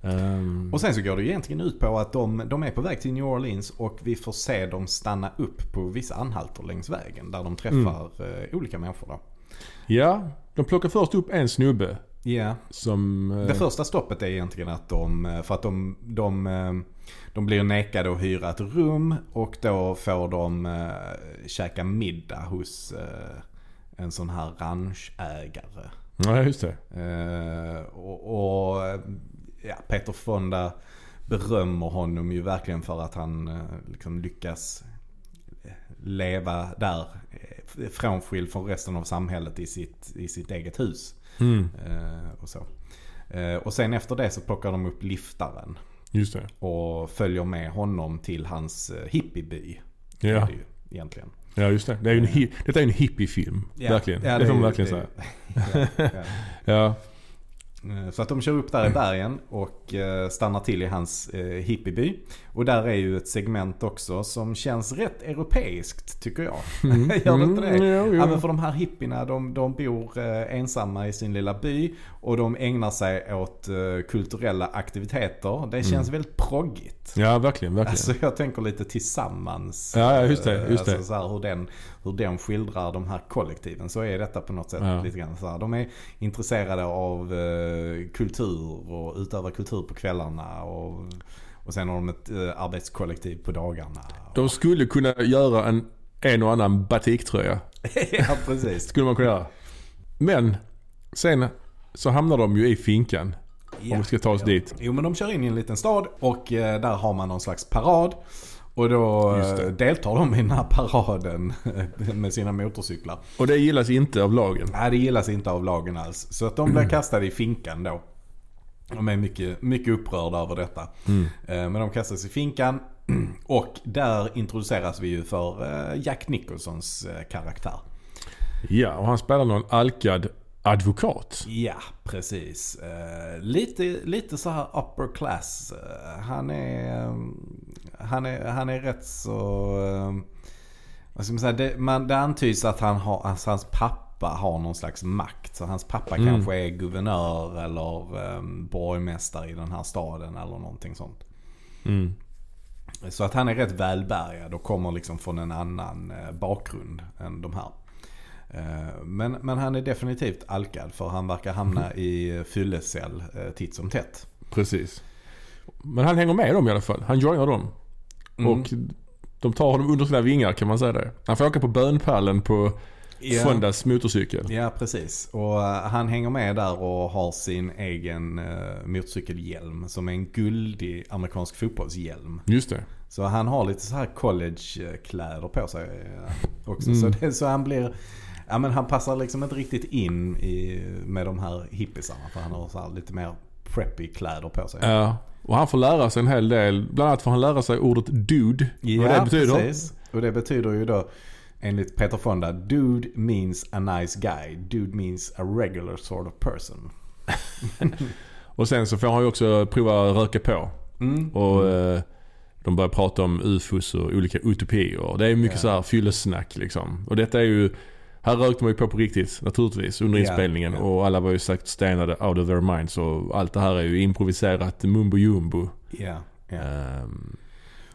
Ehm, Och sen så går det ju egentligen ut på att de, de är på väg till New Orleans och vi får se dem stanna upp på vissa anhalter längs vägen. Där de träffar eh, olika människor då. Ja, de plockar först upp en snubbe Ja, som... eh, det första stoppet är egentligen att de, eh, för att de, de, eh, de blir nekade att hyra ett rum och då får de käka middag hos en sån här ranchägare. Ja, just det. Och, och ja, Peter Fonda berömmer honom ju verkligen för att han liksom lyckas leva där eh, frånskild från resten av samhället i sitt, i sitt eget hus. Mm. Eh, och, så. Eh, och sen efter det så plockar de upp liftaren Just det. och följer med honom till hans hippieby. Ja. Är det ju, egentligen. ja, just det. det är ju en Detta är ju en hippiefilm. verkligen. Ja, det får man är- verkligen säga. det- ja, ja. Ja. Eh, Så att de kör upp där i bergen och eh, stannar till i hans eh, hippieby. Och där är ju ett segment också som känns rätt europeiskt tycker jag. Gör det inte det? Mm, jo, jo. Ja men för de här hippierna de, de bor ensamma i sin lilla by och de ägnar sig åt eh, kulturella aktiviteter. Det känns väldigt proggigt. ja, verkligen. verkligen. Alltså jag tänker lite tillsammans. Ja, just det, just det. Alltså så här, hur, den, hur den skildrar de här kollektiven. Så är detta på något sätt Ja. lite grann så här. De är intresserade av eh, kultur och utövar kultur på kvällarna. Och, och sen har de ett eh, arbetskollektiv på dagarna. De skulle kunna göra en, en och annan batiktröja. ja precis. Skulle man kunna göra. Men sen så hamnar de ju i finkan. Ja. Om vi ska ta oss Ja. dit. Jo men de kör in i en liten stad och eh, där har man någon slags parad. Och då eh, deltar de i den här paraden med sina motorcyklar. Och det gillas inte av lagen. Nej, det gillas inte av lagen alls. Så att de blir kastade i finkan då. De är mycket, mycket upprörda över detta. Eh, Men de kastas i finkan. Och där introduceras vi ju för Jack Nicholsons karaktär. Ja, och han spelar någon alkad advokat. Ja, precis. Eh, Lite, lite så här upper class. Eh, Han är, eh, han är, han är rätt så... eh, Vad ska man säga? Det, man, det antyds att han har, alltså hans pappa har någon slags makt. Så hans pappa Mm. kanske är guvernör eller um, borgmästare i den här staden eller någonting sånt. Mm. Så att han är rätt välbärgad och kommer liksom från en annan eh, bakgrund än de här. Eh, Men, men han är definitivt alkad för han verkar hamna i fyllecell eh, titt som tätt. Precis. Men han hänger med dem i alla fall. Han joinar dem. Mm. Och de tar honom under sina vingar kan man säga det. Han får åka på bönpallen på Ja. Fondas motorcykel. Ja, precis. Och eh, han hänger med där och har sin egen motorcykelhjälm som är en guldig amerikansk fotbollshjälm. Just det. Så han har lite så här collegekläder på sig också. Mm. Så, det, så han blir... Ja men han passar liksom inte riktigt in i, med de här hippisarna. För han har så här lite mer preppy kläder på sig. Ja. Och han får lära sig en hel del. Bland annat får han lära sig ordet dude. vad det betyder. precis. Och det betyder ju då enligt Peter Fonda, dude means a nice guy. Dude means a regular sort of person. Och sen så får han ju också prova röka på. Mm. Och eh, de börjar prata om ufos och olika utopier. Det är mycket Ja. så här fyllesnack liksom. Och detta är ju... Här rökte man ju på på riktigt naturligtvis under inspelningen. ja. Och alla var ju sagt stenade out of their minds. Och allt det här är ju improviserat mumbo jumbo. Ja, ja. Ehm,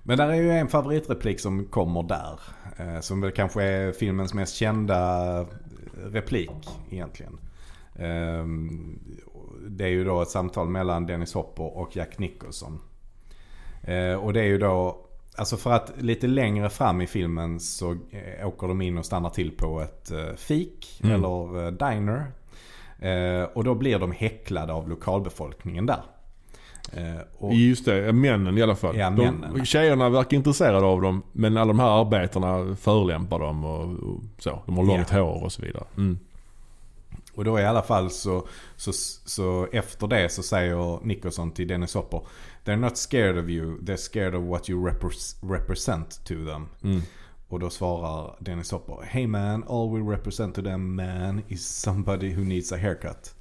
Men där är ju en favoritreplik som kommer där. Eh, som väl kanske är filmens mest kända replik egentligen. Eh, det är ju då ett samtal mellan Dennis Hopper och Jack Nicholson. Eh, och det är ju då, alltså för att lite längre fram i filmen så eh, åker de in och stannar till på ett eh, fik Mm. eller eh, diner. Och då blir de häcklade av lokalbefolkningen där. Och, Just det, männen i alla fall. Ja, männen. De, tjejerna verkar intresserade av dem. Men alla de här arbetarna förolämpar dem och, och så. De har långt Ja. hår och så vidare. Mm. Och då i alla fall så, så, så efter det så säger Nicholson till Dennis Hopper They're not scared of you, they're scared of what you repres- represent to them. Mm. Och då svarar Dennis Hopper Hey man, all we represent to them man is somebody who needs a haircut.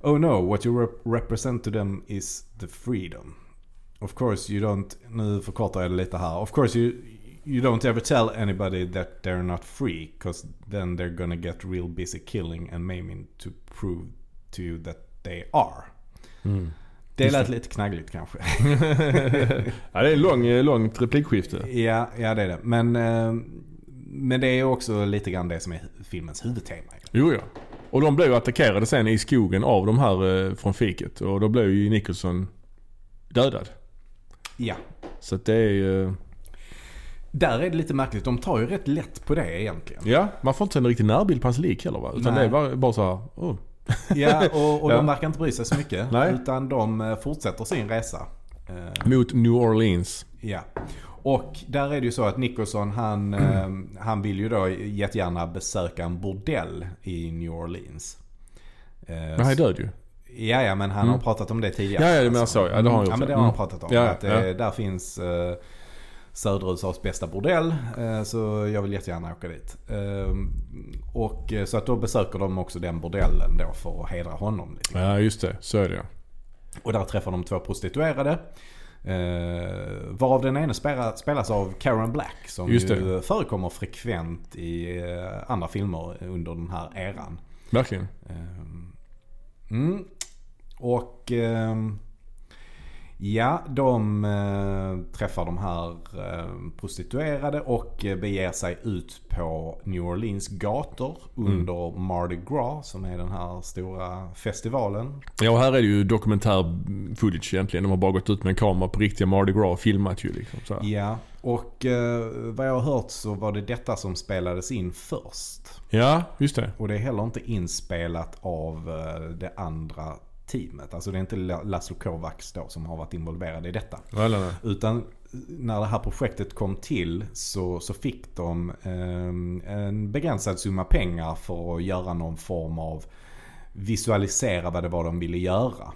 Oh no, what you rep- represent to them is the freedom. Of course you don't, nu förkortar jag det lite här. Of course you, you don't ever tell anybody that they're not free. Cause then they're gonna get real busy killing and maiming to prove to you that they are. Mm. Det lät lite knaggligt kanske. ja, det är ett lång, långt replikskifte. ja, ja det är det. Men, eh, men det är också lite grann det som är filmens huvudtema. Jo, ja. Och de blev ju attackerade sen i skogen av de här eh, från fiket. Och då blev ju Nicholson dödad. Ja. Så det är ju... Där är det lite märkligt. De tar ju rätt lätt på det egentligen. Ja, man får inte en riktig närbild på hans lik heller va? Utan Nej. det är bara, bara så här, oh. Ja, och, och de verkar inte bry sig så mycket. Nej. Utan de eh, fortsätter sin resa. Eh, Mot New Orleans. Ja. Och där är det ju så att Nicholson han, eh, han vill ju då jättegärna besöka en bordell i New Orleans. Men han är död ju. Ja, ja, men han Mm. har pratat om det tidigare. Ja, ja, du menar så. Ja, det har han gjort. Ja, men det Mm. har han pratat om. Ja, att ja. där finns södra USAs bästa bordell. Eh, så jag vill jättegärna åka dit. Eh, och eh, så att då besöker de också den bordellen då för att hedra honom lite. Ja, just det. Så är det ja. Och där träffar de två prostituerade. Eh, varav den ene spela, spelas av Karen Black som ju förekommer frekvent i andra filmer under den här eran. Verkligen. Ehm, Mm. Och ehm, ja, de eh, träffar de här eh, prostituerade och eh, beger sig ut på New Orleans gator under Mardi Gras som är den här stora festivalen. Ja, och här är det ju dokumentär footage egentligen. De har bara gått ut med en kamera på riktiga Mardi Gras och filmat ju liksom. Så här. Ja, och eh, vad jag har hört så var det detta som spelades in först. Ja, just det. Och det är heller inte inspelat av eh, det andra teamet. Alltså det är inte La- Laszlo Kovacs då som har varit involverad i detta. Eller. Utan när det här projektet kom till så, så fick de eh, en begränsad summa pengar för att göra någon form av visualisera vad det var de ville göra.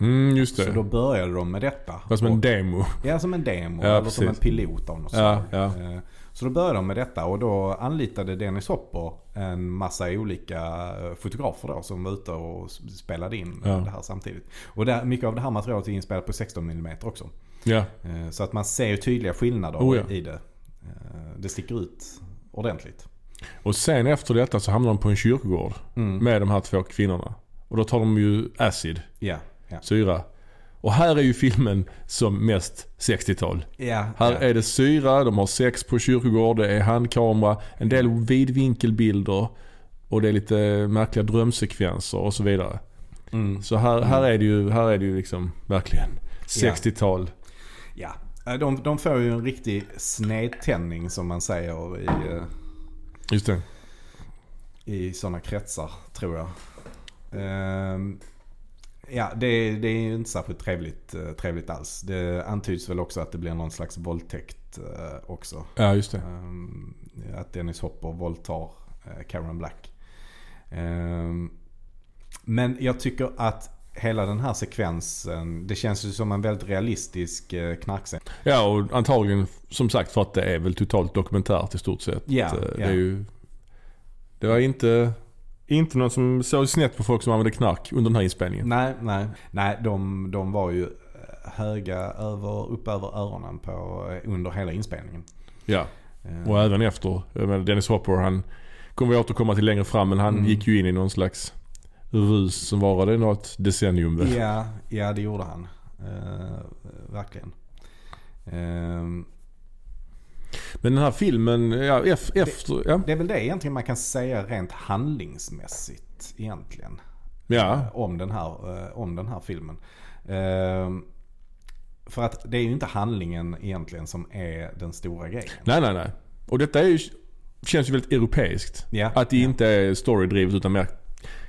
Mm, just det. Så då började de med detta. Som en demo. Ja, som en demo. Ja, eller som en precis. pilot av något Ja, slag. ja. Så då började de med detta och då anlitade Dennis Hopper en massa olika eh, fotografer då som var ute och spelade in Ja. det här samtidigt. Och där, mycket av det här materialet är inspelat på 16 mm också. Ja. Eh, Så att man ser ju tydliga skillnader Oh, ja. i det. Eh, Det sticker ut ordentligt. Och sen efter detta så hamnar de på en kyrkogård Mm. med de här två kvinnorna. Och då tar de ju acid, Ja, ja. syra. Och här är ju filmen som mest 60-tal. ja, Här ja. är det syra, de har sex på kyrkogård, det är handkamera, en del vidvinkelbilder och det är lite märkliga drömsekvenser och så vidare. Mm. Så här, här, är, det ju, här är det ju liksom verkligen 60-tal. Ja, Eh, de, de får ju en riktig snedtändning som man säger i, eh, Just det. i sådana kretsar tror jag. Ehm, ja, det, det är ju inte särskilt trevligt, eh, trevligt alls. Det antyds väl också att det blir någon slags våldtäkt eh, också. Ja, just det. Ehm, att Dennis Hopper våldtar eh, Karen Black. Ehm, men jag tycker att hela den här sekvensen, det känns ju som en väldigt realistisk eh, knarkscen. Ja, och antagligen som sagt för att det är väl totalt dokumentärt i stort sett. Ja, Eh, Det, ja. är ju, det var inte, inte någon som såg snett på folk som använde knark under den här inspelningen. Nej, nej. Nej, de, de var ju eh, höga över, upp över öronen på, eh, under hela inspelningen. Ja, Ehm, och även efter. Dennis Hopper han kommer vi återkomma till längre fram men han Mm. gick ju in i någon slags rus som varade något decennium väl. Ja, ja det gjorde han. Eh, verkligen. Ehm, Men den här filmen, ja, ef- efter, ja. det är väl det egentligen man kan säga rent handlingsmässigt egentligen. ja. eh, Om den här, eh, om den här filmen. Ehm, för att det är ju inte handlingen egentligen som är den stora grejen. Nej, nej, nej. Och detta är ju, känns ju väldigt europeiskt. Ja, Att det ja. inte är storydrivet utan mer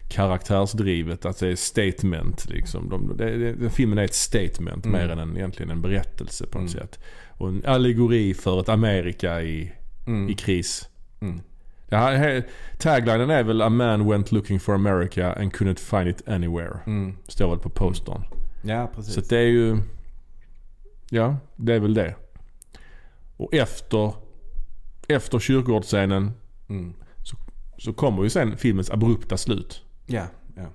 karaktärsdrivet. Att det är statement liksom. De, det, det, filmen är ett statement Mm. mer än en, egentligen en berättelse på något Mm. sätt. Och en allegori för ett Amerika i, Mm. i kris. Mm. Det här, här, taglinen är väl A man went looking for America and couldn't find it anywhere. Mm. Står väl på postern. Ja, precis. Så det är ju... Ja, det är väl det. Och efter, efter kyrkogårdsscenen Mm. så kommer ju sen filmens abrupta slut. Ja, ja.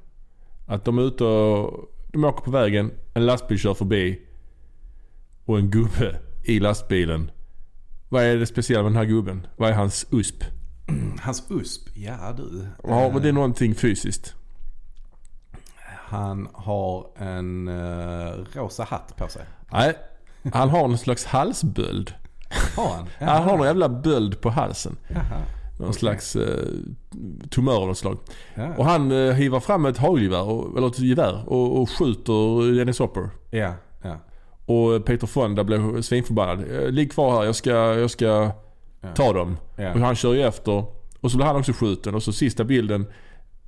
Att de är ute och... De åker på vägen, en lastbil kör förbi och en gubbe i lastbilen. Vad är det speciella med den här gubben? Vad är hans USP? Hans USP, ja du. Har Eh, det någonting fysiskt? Han har en eh, rosa hatt på sig. Nej, han har någon slags halsböld. Har han? Han har någon jävla böld på halsen. Jaha. Någon Okej. slags eh, tumör av något slag. Ja. Och han eh, hivar fram ett hagelgevär, och- eller ett gevär och, och skjuter Dennis Hopper. ja, ja. Och Peter Fonda blev svinförbannad. Eh, Ligg kvar här, jag ska, jag ska ta dem. Och han kör ju efter. Och så blir han också skjuten. Och så sista bilden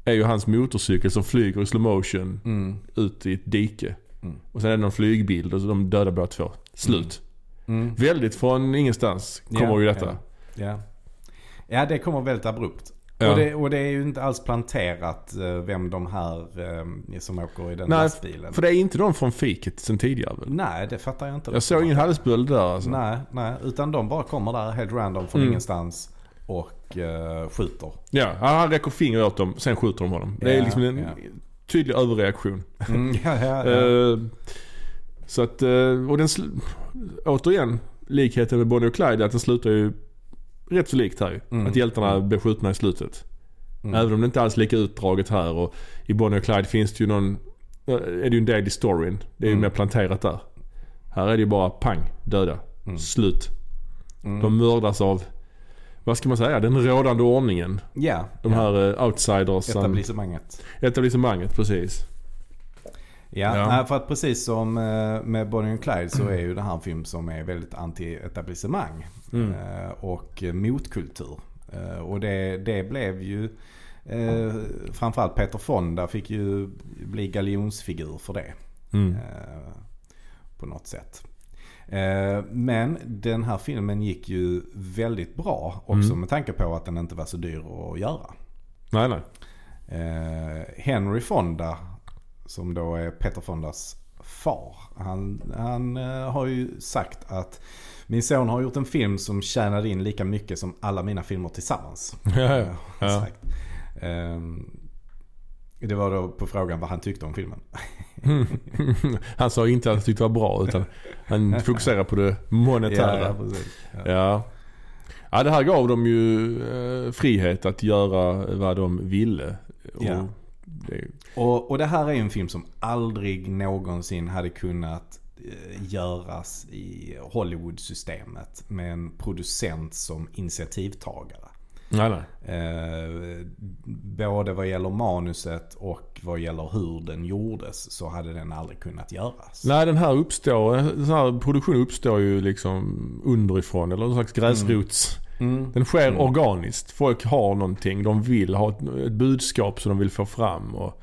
är ju hans motorcykel som flyger i slow motion Mm. ut i ett dike. Mm. Och sen är det någon flygbild och så de dödar båda två. Slut. Mm. Väldigt från ingenstans kommer Ja, ju detta. Ja. ja. Ja, det kommer väldigt abrupt. Ja. Och, det, och det är ju inte alls planterat eh, vem de här eh, som åker i den Nej, lastbilen. För det är inte de från fiket sen tidigare väl? Nej, det fattar jag inte. Jag såg ingen halsböld där alltså. Nej, nej, utan de bara kommer där helt random från Mm. ingenstans och eh, skjuter. Ja, han räcker finger åt dem, sen skjuter de honom. Det är Ja, liksom en ja. tydlig överreaktion. Mm, ja, ja, ja. Eh, så att, och den, återigen, likheten med Bonnie och Clyde, att den slutar ju rätt så likt här ju. Mm. Att hjältarna blir skjutna i slutet. Mm. Även om det inte alls är lika utdraget här och i Bonnie och Clyde finns det ju någon, eh, är det ju en del i storyn. Det är ju Mm. mer planterat där. Här är det ju bara pang, döda, Mm. slut. Mm. De mördas av, vad ska man säga, den rådande ordningen. ja, De ja. här eh, outsiders. som- etablissemanget. Etablissemanget, precis. Ja, Ja. För att precis som eh, med Bonnie och Clyde så är ju det här en film som är väldigt anti-etablissemang. Mm. eh, Och motkultur. Eh, Och det, det blev ju eh, framförallt Peter Fonda fick ju bli galjonsfigur för det. Mm. eh, På något sätt. Eh, Men den här filmen gick ju väldigt bra också Mm. med tanke på att den inte var så dyr att göra. Nej, nej. Henry Fonda, som då är Peter Fondas far. Han, han eh, har ju sagt att min son har gjort en film som tjänade in lika mycket som alla mina filmer tillsammans. Ja, ja. Eh. Ehm, det var då på frågan vad han tyckte om filmen. han sa inte att han tyckte det var bra utan han fokuserar på det monetära. Ja, Ja, ja. Ja. det här gav dem ju eh, frihet att göra vad de ville. Och. Det, Och, och det här är en film som aldrig någonsin hade kunnat eh, göras i Hollywood-systemet med en producent som initiativtagare. nej, nej. Eh, både vad gäller manuset och vad gäller hur den gjordes så hade den aldrig kunnat göras. Nej, den här uppstår, den här produktionen uppstår ju liksom underifrån eller någon slags gräsrots... Mm. Den sker Mm. organiskt. Folk har någonting, de vill ha ett, ett budskap som de vill få fram och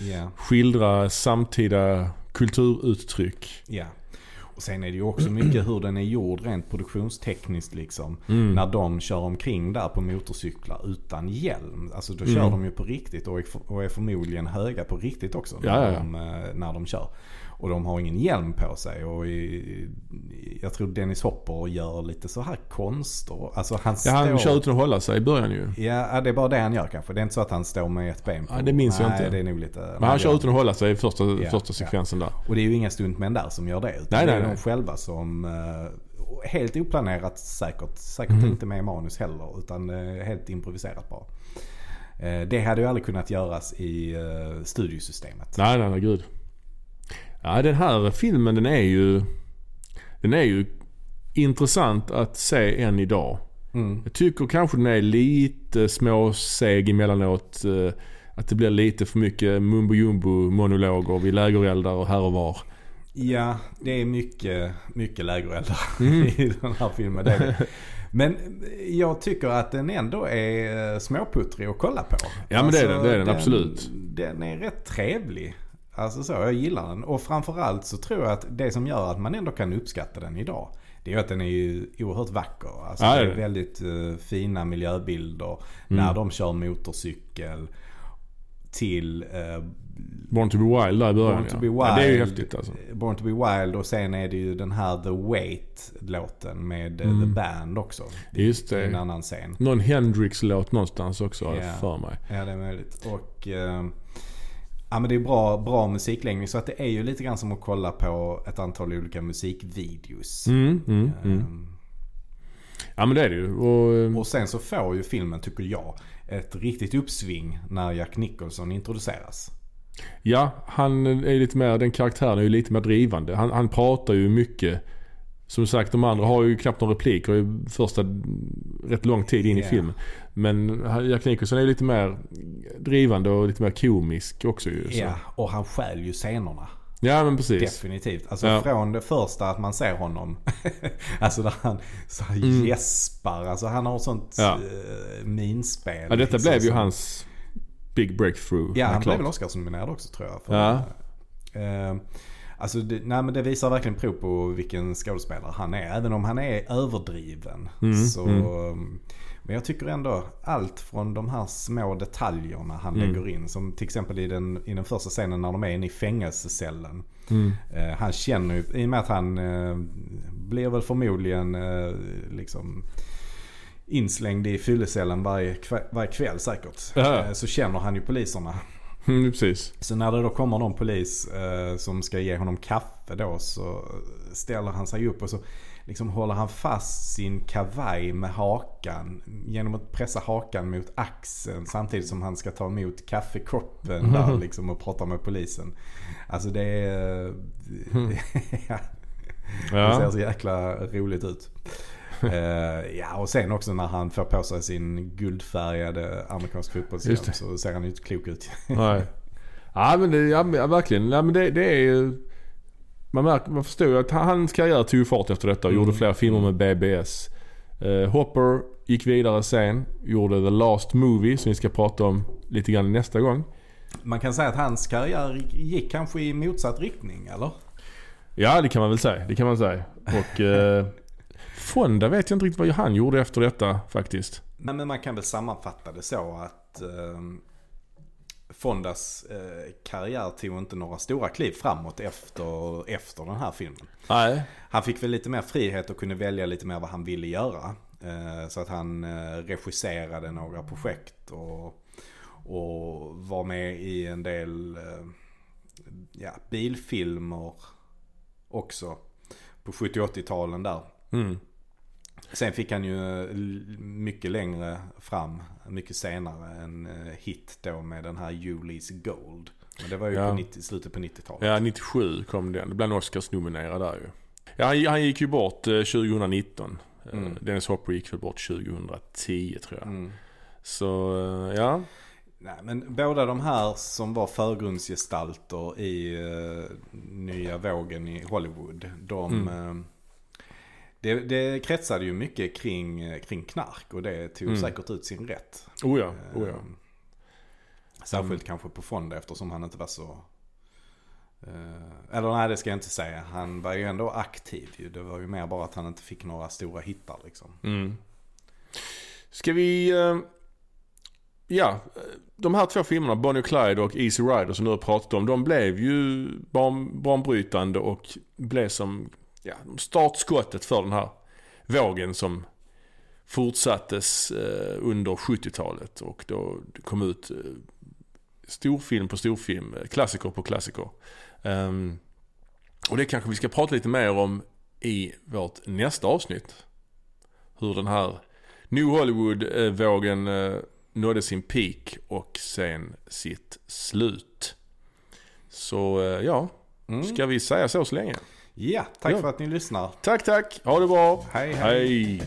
Ja, skildra samtida kulturuttryck. ja. Och sen är det ju också mycket hur den är gjord rent produktionstekniskt liksom. Mm. När de kör omkring där på motorcyklar utan hjälm. Alltså då kör Mm. de ju på riktigt och är, och är förmodligen höga på riktigt också. När, ja, ja. De, eh, när de kör. Och de har ingen hjälm på sig. Och i, jag tror Dennis Hopper gör lite så här konster. Alltså han Ja, han står... kör utan att hålla sig i början ju. Ja, det är bara det han gör kanske. Det är inte så att han står med ett ben på. Ja, det minns jag Nej, inte. det är nog lite... Men han kör utan att hålla sig i första, Ja, första ja. sekvensen där. Och det är ju inga stuntmän där som gör det. Utan Nej, det är nej. de själva som... eh, helt oplanerat säkert. Säkert Mhm. inte med manus heller. Utan eh, helt improviserat bara. Eh, det hade ju aldrig kunnat göras i studiosystemet. Nej, nej, nej, gud. Ja, den här filmen den är ju... Den är ju intressant att se än idag. Mm. Jag tycker kanske den är lite småseg emellanåt. eh, Att det blir lite för mycket mumbo jumbo monologer vid lägereldar och här och var. Ja, det är mycket, mycket lägereldar Mm. i den här filmen. Det det. Men jag tycker att den ändå är eh, småputtrig att kolla på. Ja, men det är Alltså, den, det är den, absolut. Den är rätt trevlig. Alltså så, jag gillar den. Och framförallt så tror jag att det som gör att man ändå kan uppskatta den idag. Det är ju att den är ju oerhört vacker. Alltså Ja, det det är det. väldigt eh, fina miljöbilder. Mm. När de kör motorcykel till eh, Born to be wild där i början Born to ja. be ja. Det är ju Wild. häftigt alltså. Born to be Wild och sen är det ju den här The Wait-låten med eh, Mm. The Band också. Just I en det. annan scen. Någon Hendrix-låt någonstans också jag för mig. Ja det är möjligt. Och eh, ja, men det är bra, bra musikläggning så att det är ju lite grann som att kolla på ett antal olika musikvideos. Mm, mm, mm. Ehm, Ja men det är det ju. Och, eh, Och sen så får ju filmen, tycker jag, ett riktigt uppsving när Jack Nicholson introduceras. ja, han är lite mer, den karaktären är ju lite mer drivande. Han, han pratar ju mycket. Som sagt, de andra har ju knappt några repliker i första rätt lång tid in i Ja. filmen. Men Jack Nicholson är lite mer drivande och lite mer komisk också ju. Så. Ja, och han stjäl ju scenerna. ja men precis. Definitivt. Alltså Ja. från det första att man ser honom. alltså där han så här Mm. gäspar. Alltså han har sånt Ja. uh, minspel. Ja, detta liksom, blev ju som- hans big breakthrough. Ja, han klart. blev väl Oscarsnominerad också tror jag. För, Ja. eh, Alltså det, nej, men det visar verkligen prov på vilken skådespelare han är. Även om han är överdriven. Mm, så, mm. Men jag tycker ändå allt från de här små detaljerna han Mm. lägger in. Som till exempel i den, i den första scenen när de är inne i fängelsecellen. Mm. Eh, han känner ju, i och med att han eh, blir väl förmodligen eh, liksom inslängd i fyllecellen varje, kväll, varje kväll säkert. Ja. Eh, så känner han ju poliserna. Mm, precis. Så när det då kommer någon polis eh, som ska ge honom kaffe då så ställer han sig upp och så liksom håller han fast sin kavaj med hakan genom att pressa hakan mot axeln samtidigt som han ska ta emot kaffekoppen där liksom och prata med polisen. Alltså det är... ja, det ser så jäkla roligt ut. Eh, ja och sen också när han får på sig sin guldfärgade amerikansk fotbollshjälm så ser han ju inte klok ut. Nej. Ja men det, ja, verkligen. Ja, men det, det är ju... Man, märker, man förstår ju att han- hans karriär tog fart efter detta och Mm. gjorde flera filmer med BBS. Eh, Hopper gick vidare sen, gjorde The Last Movie som vi ska prata om lite grann nästa gång. Man kan säga att hans karriär gick kanske i motsatt riktning eller? Ja det kan man väl säga. Det kan man säga. Och eh, Fonda vet jag inte riktigt vad han gjorde efter detta faktiskt. Nej, men man kan väl sammanfatta det så att eh, Fondas eh, karriär tog inte några stora kliv framåt efter, efter den här filmen. Nej. Han fick väl lite mer frihet och kunde välja lite mer vad han ville göra. Eh, så att han eh, regisserade några projekt och, och var med i en del ja, bilfilmer också. På 70 80-talen där. Mm. Sen fick han ju eh, mycket längre fram, mycket senare, en eh, hit då med den här Julie's Gold. Men det var ju Ja. på 90, slutet på 90-talet. Ja 97 kom den. Det blev en Oscars-nominerad där ju. Ja han, han gick ju bort eh, 2019. Eh, Mm. Dennis Hopper gick väl bort 2010 tror jag. Mm. Så ja. Nej, men båda de här som var förgrundsgestalter i eh, nya vågen i Hollywood. De, Mm. Det, det kretsade ju mycket kring, kring knark och det tog Mm. säkert ut sin rätt. Oh ja, oh ja. Eh, Särskilt kanske på Fonda eftersom han inte var så... eh, eller nej det ska jag inte säga. Han var ju ändå aktiv ju. Det var ju mer bara att han inte fick några stora hittar liksom. Mm. Ska vi... eh, Ja, de här två filmerna, Bonnie och Clyde och Easy Rider som du har pratat om, de blev ju ban- banbrytande och blev som ja, startskottet för den här vågen som fortsattes eh, under 70-talet och då kom ut eh, storfilm på storfilm, klassiker på klassiker. Ehm, och det kanske vi ska prata lite mer om i vårt nästa avsnitt. Hur den här New Hollywood-vågen eh, nådde sin peak och sen sitt slut. Så ja, Mm. ska vi säga så så länge? Ja, tack Ja. för att ni lyssnar. Tack tack, ha det bra. Hej hej. Hej.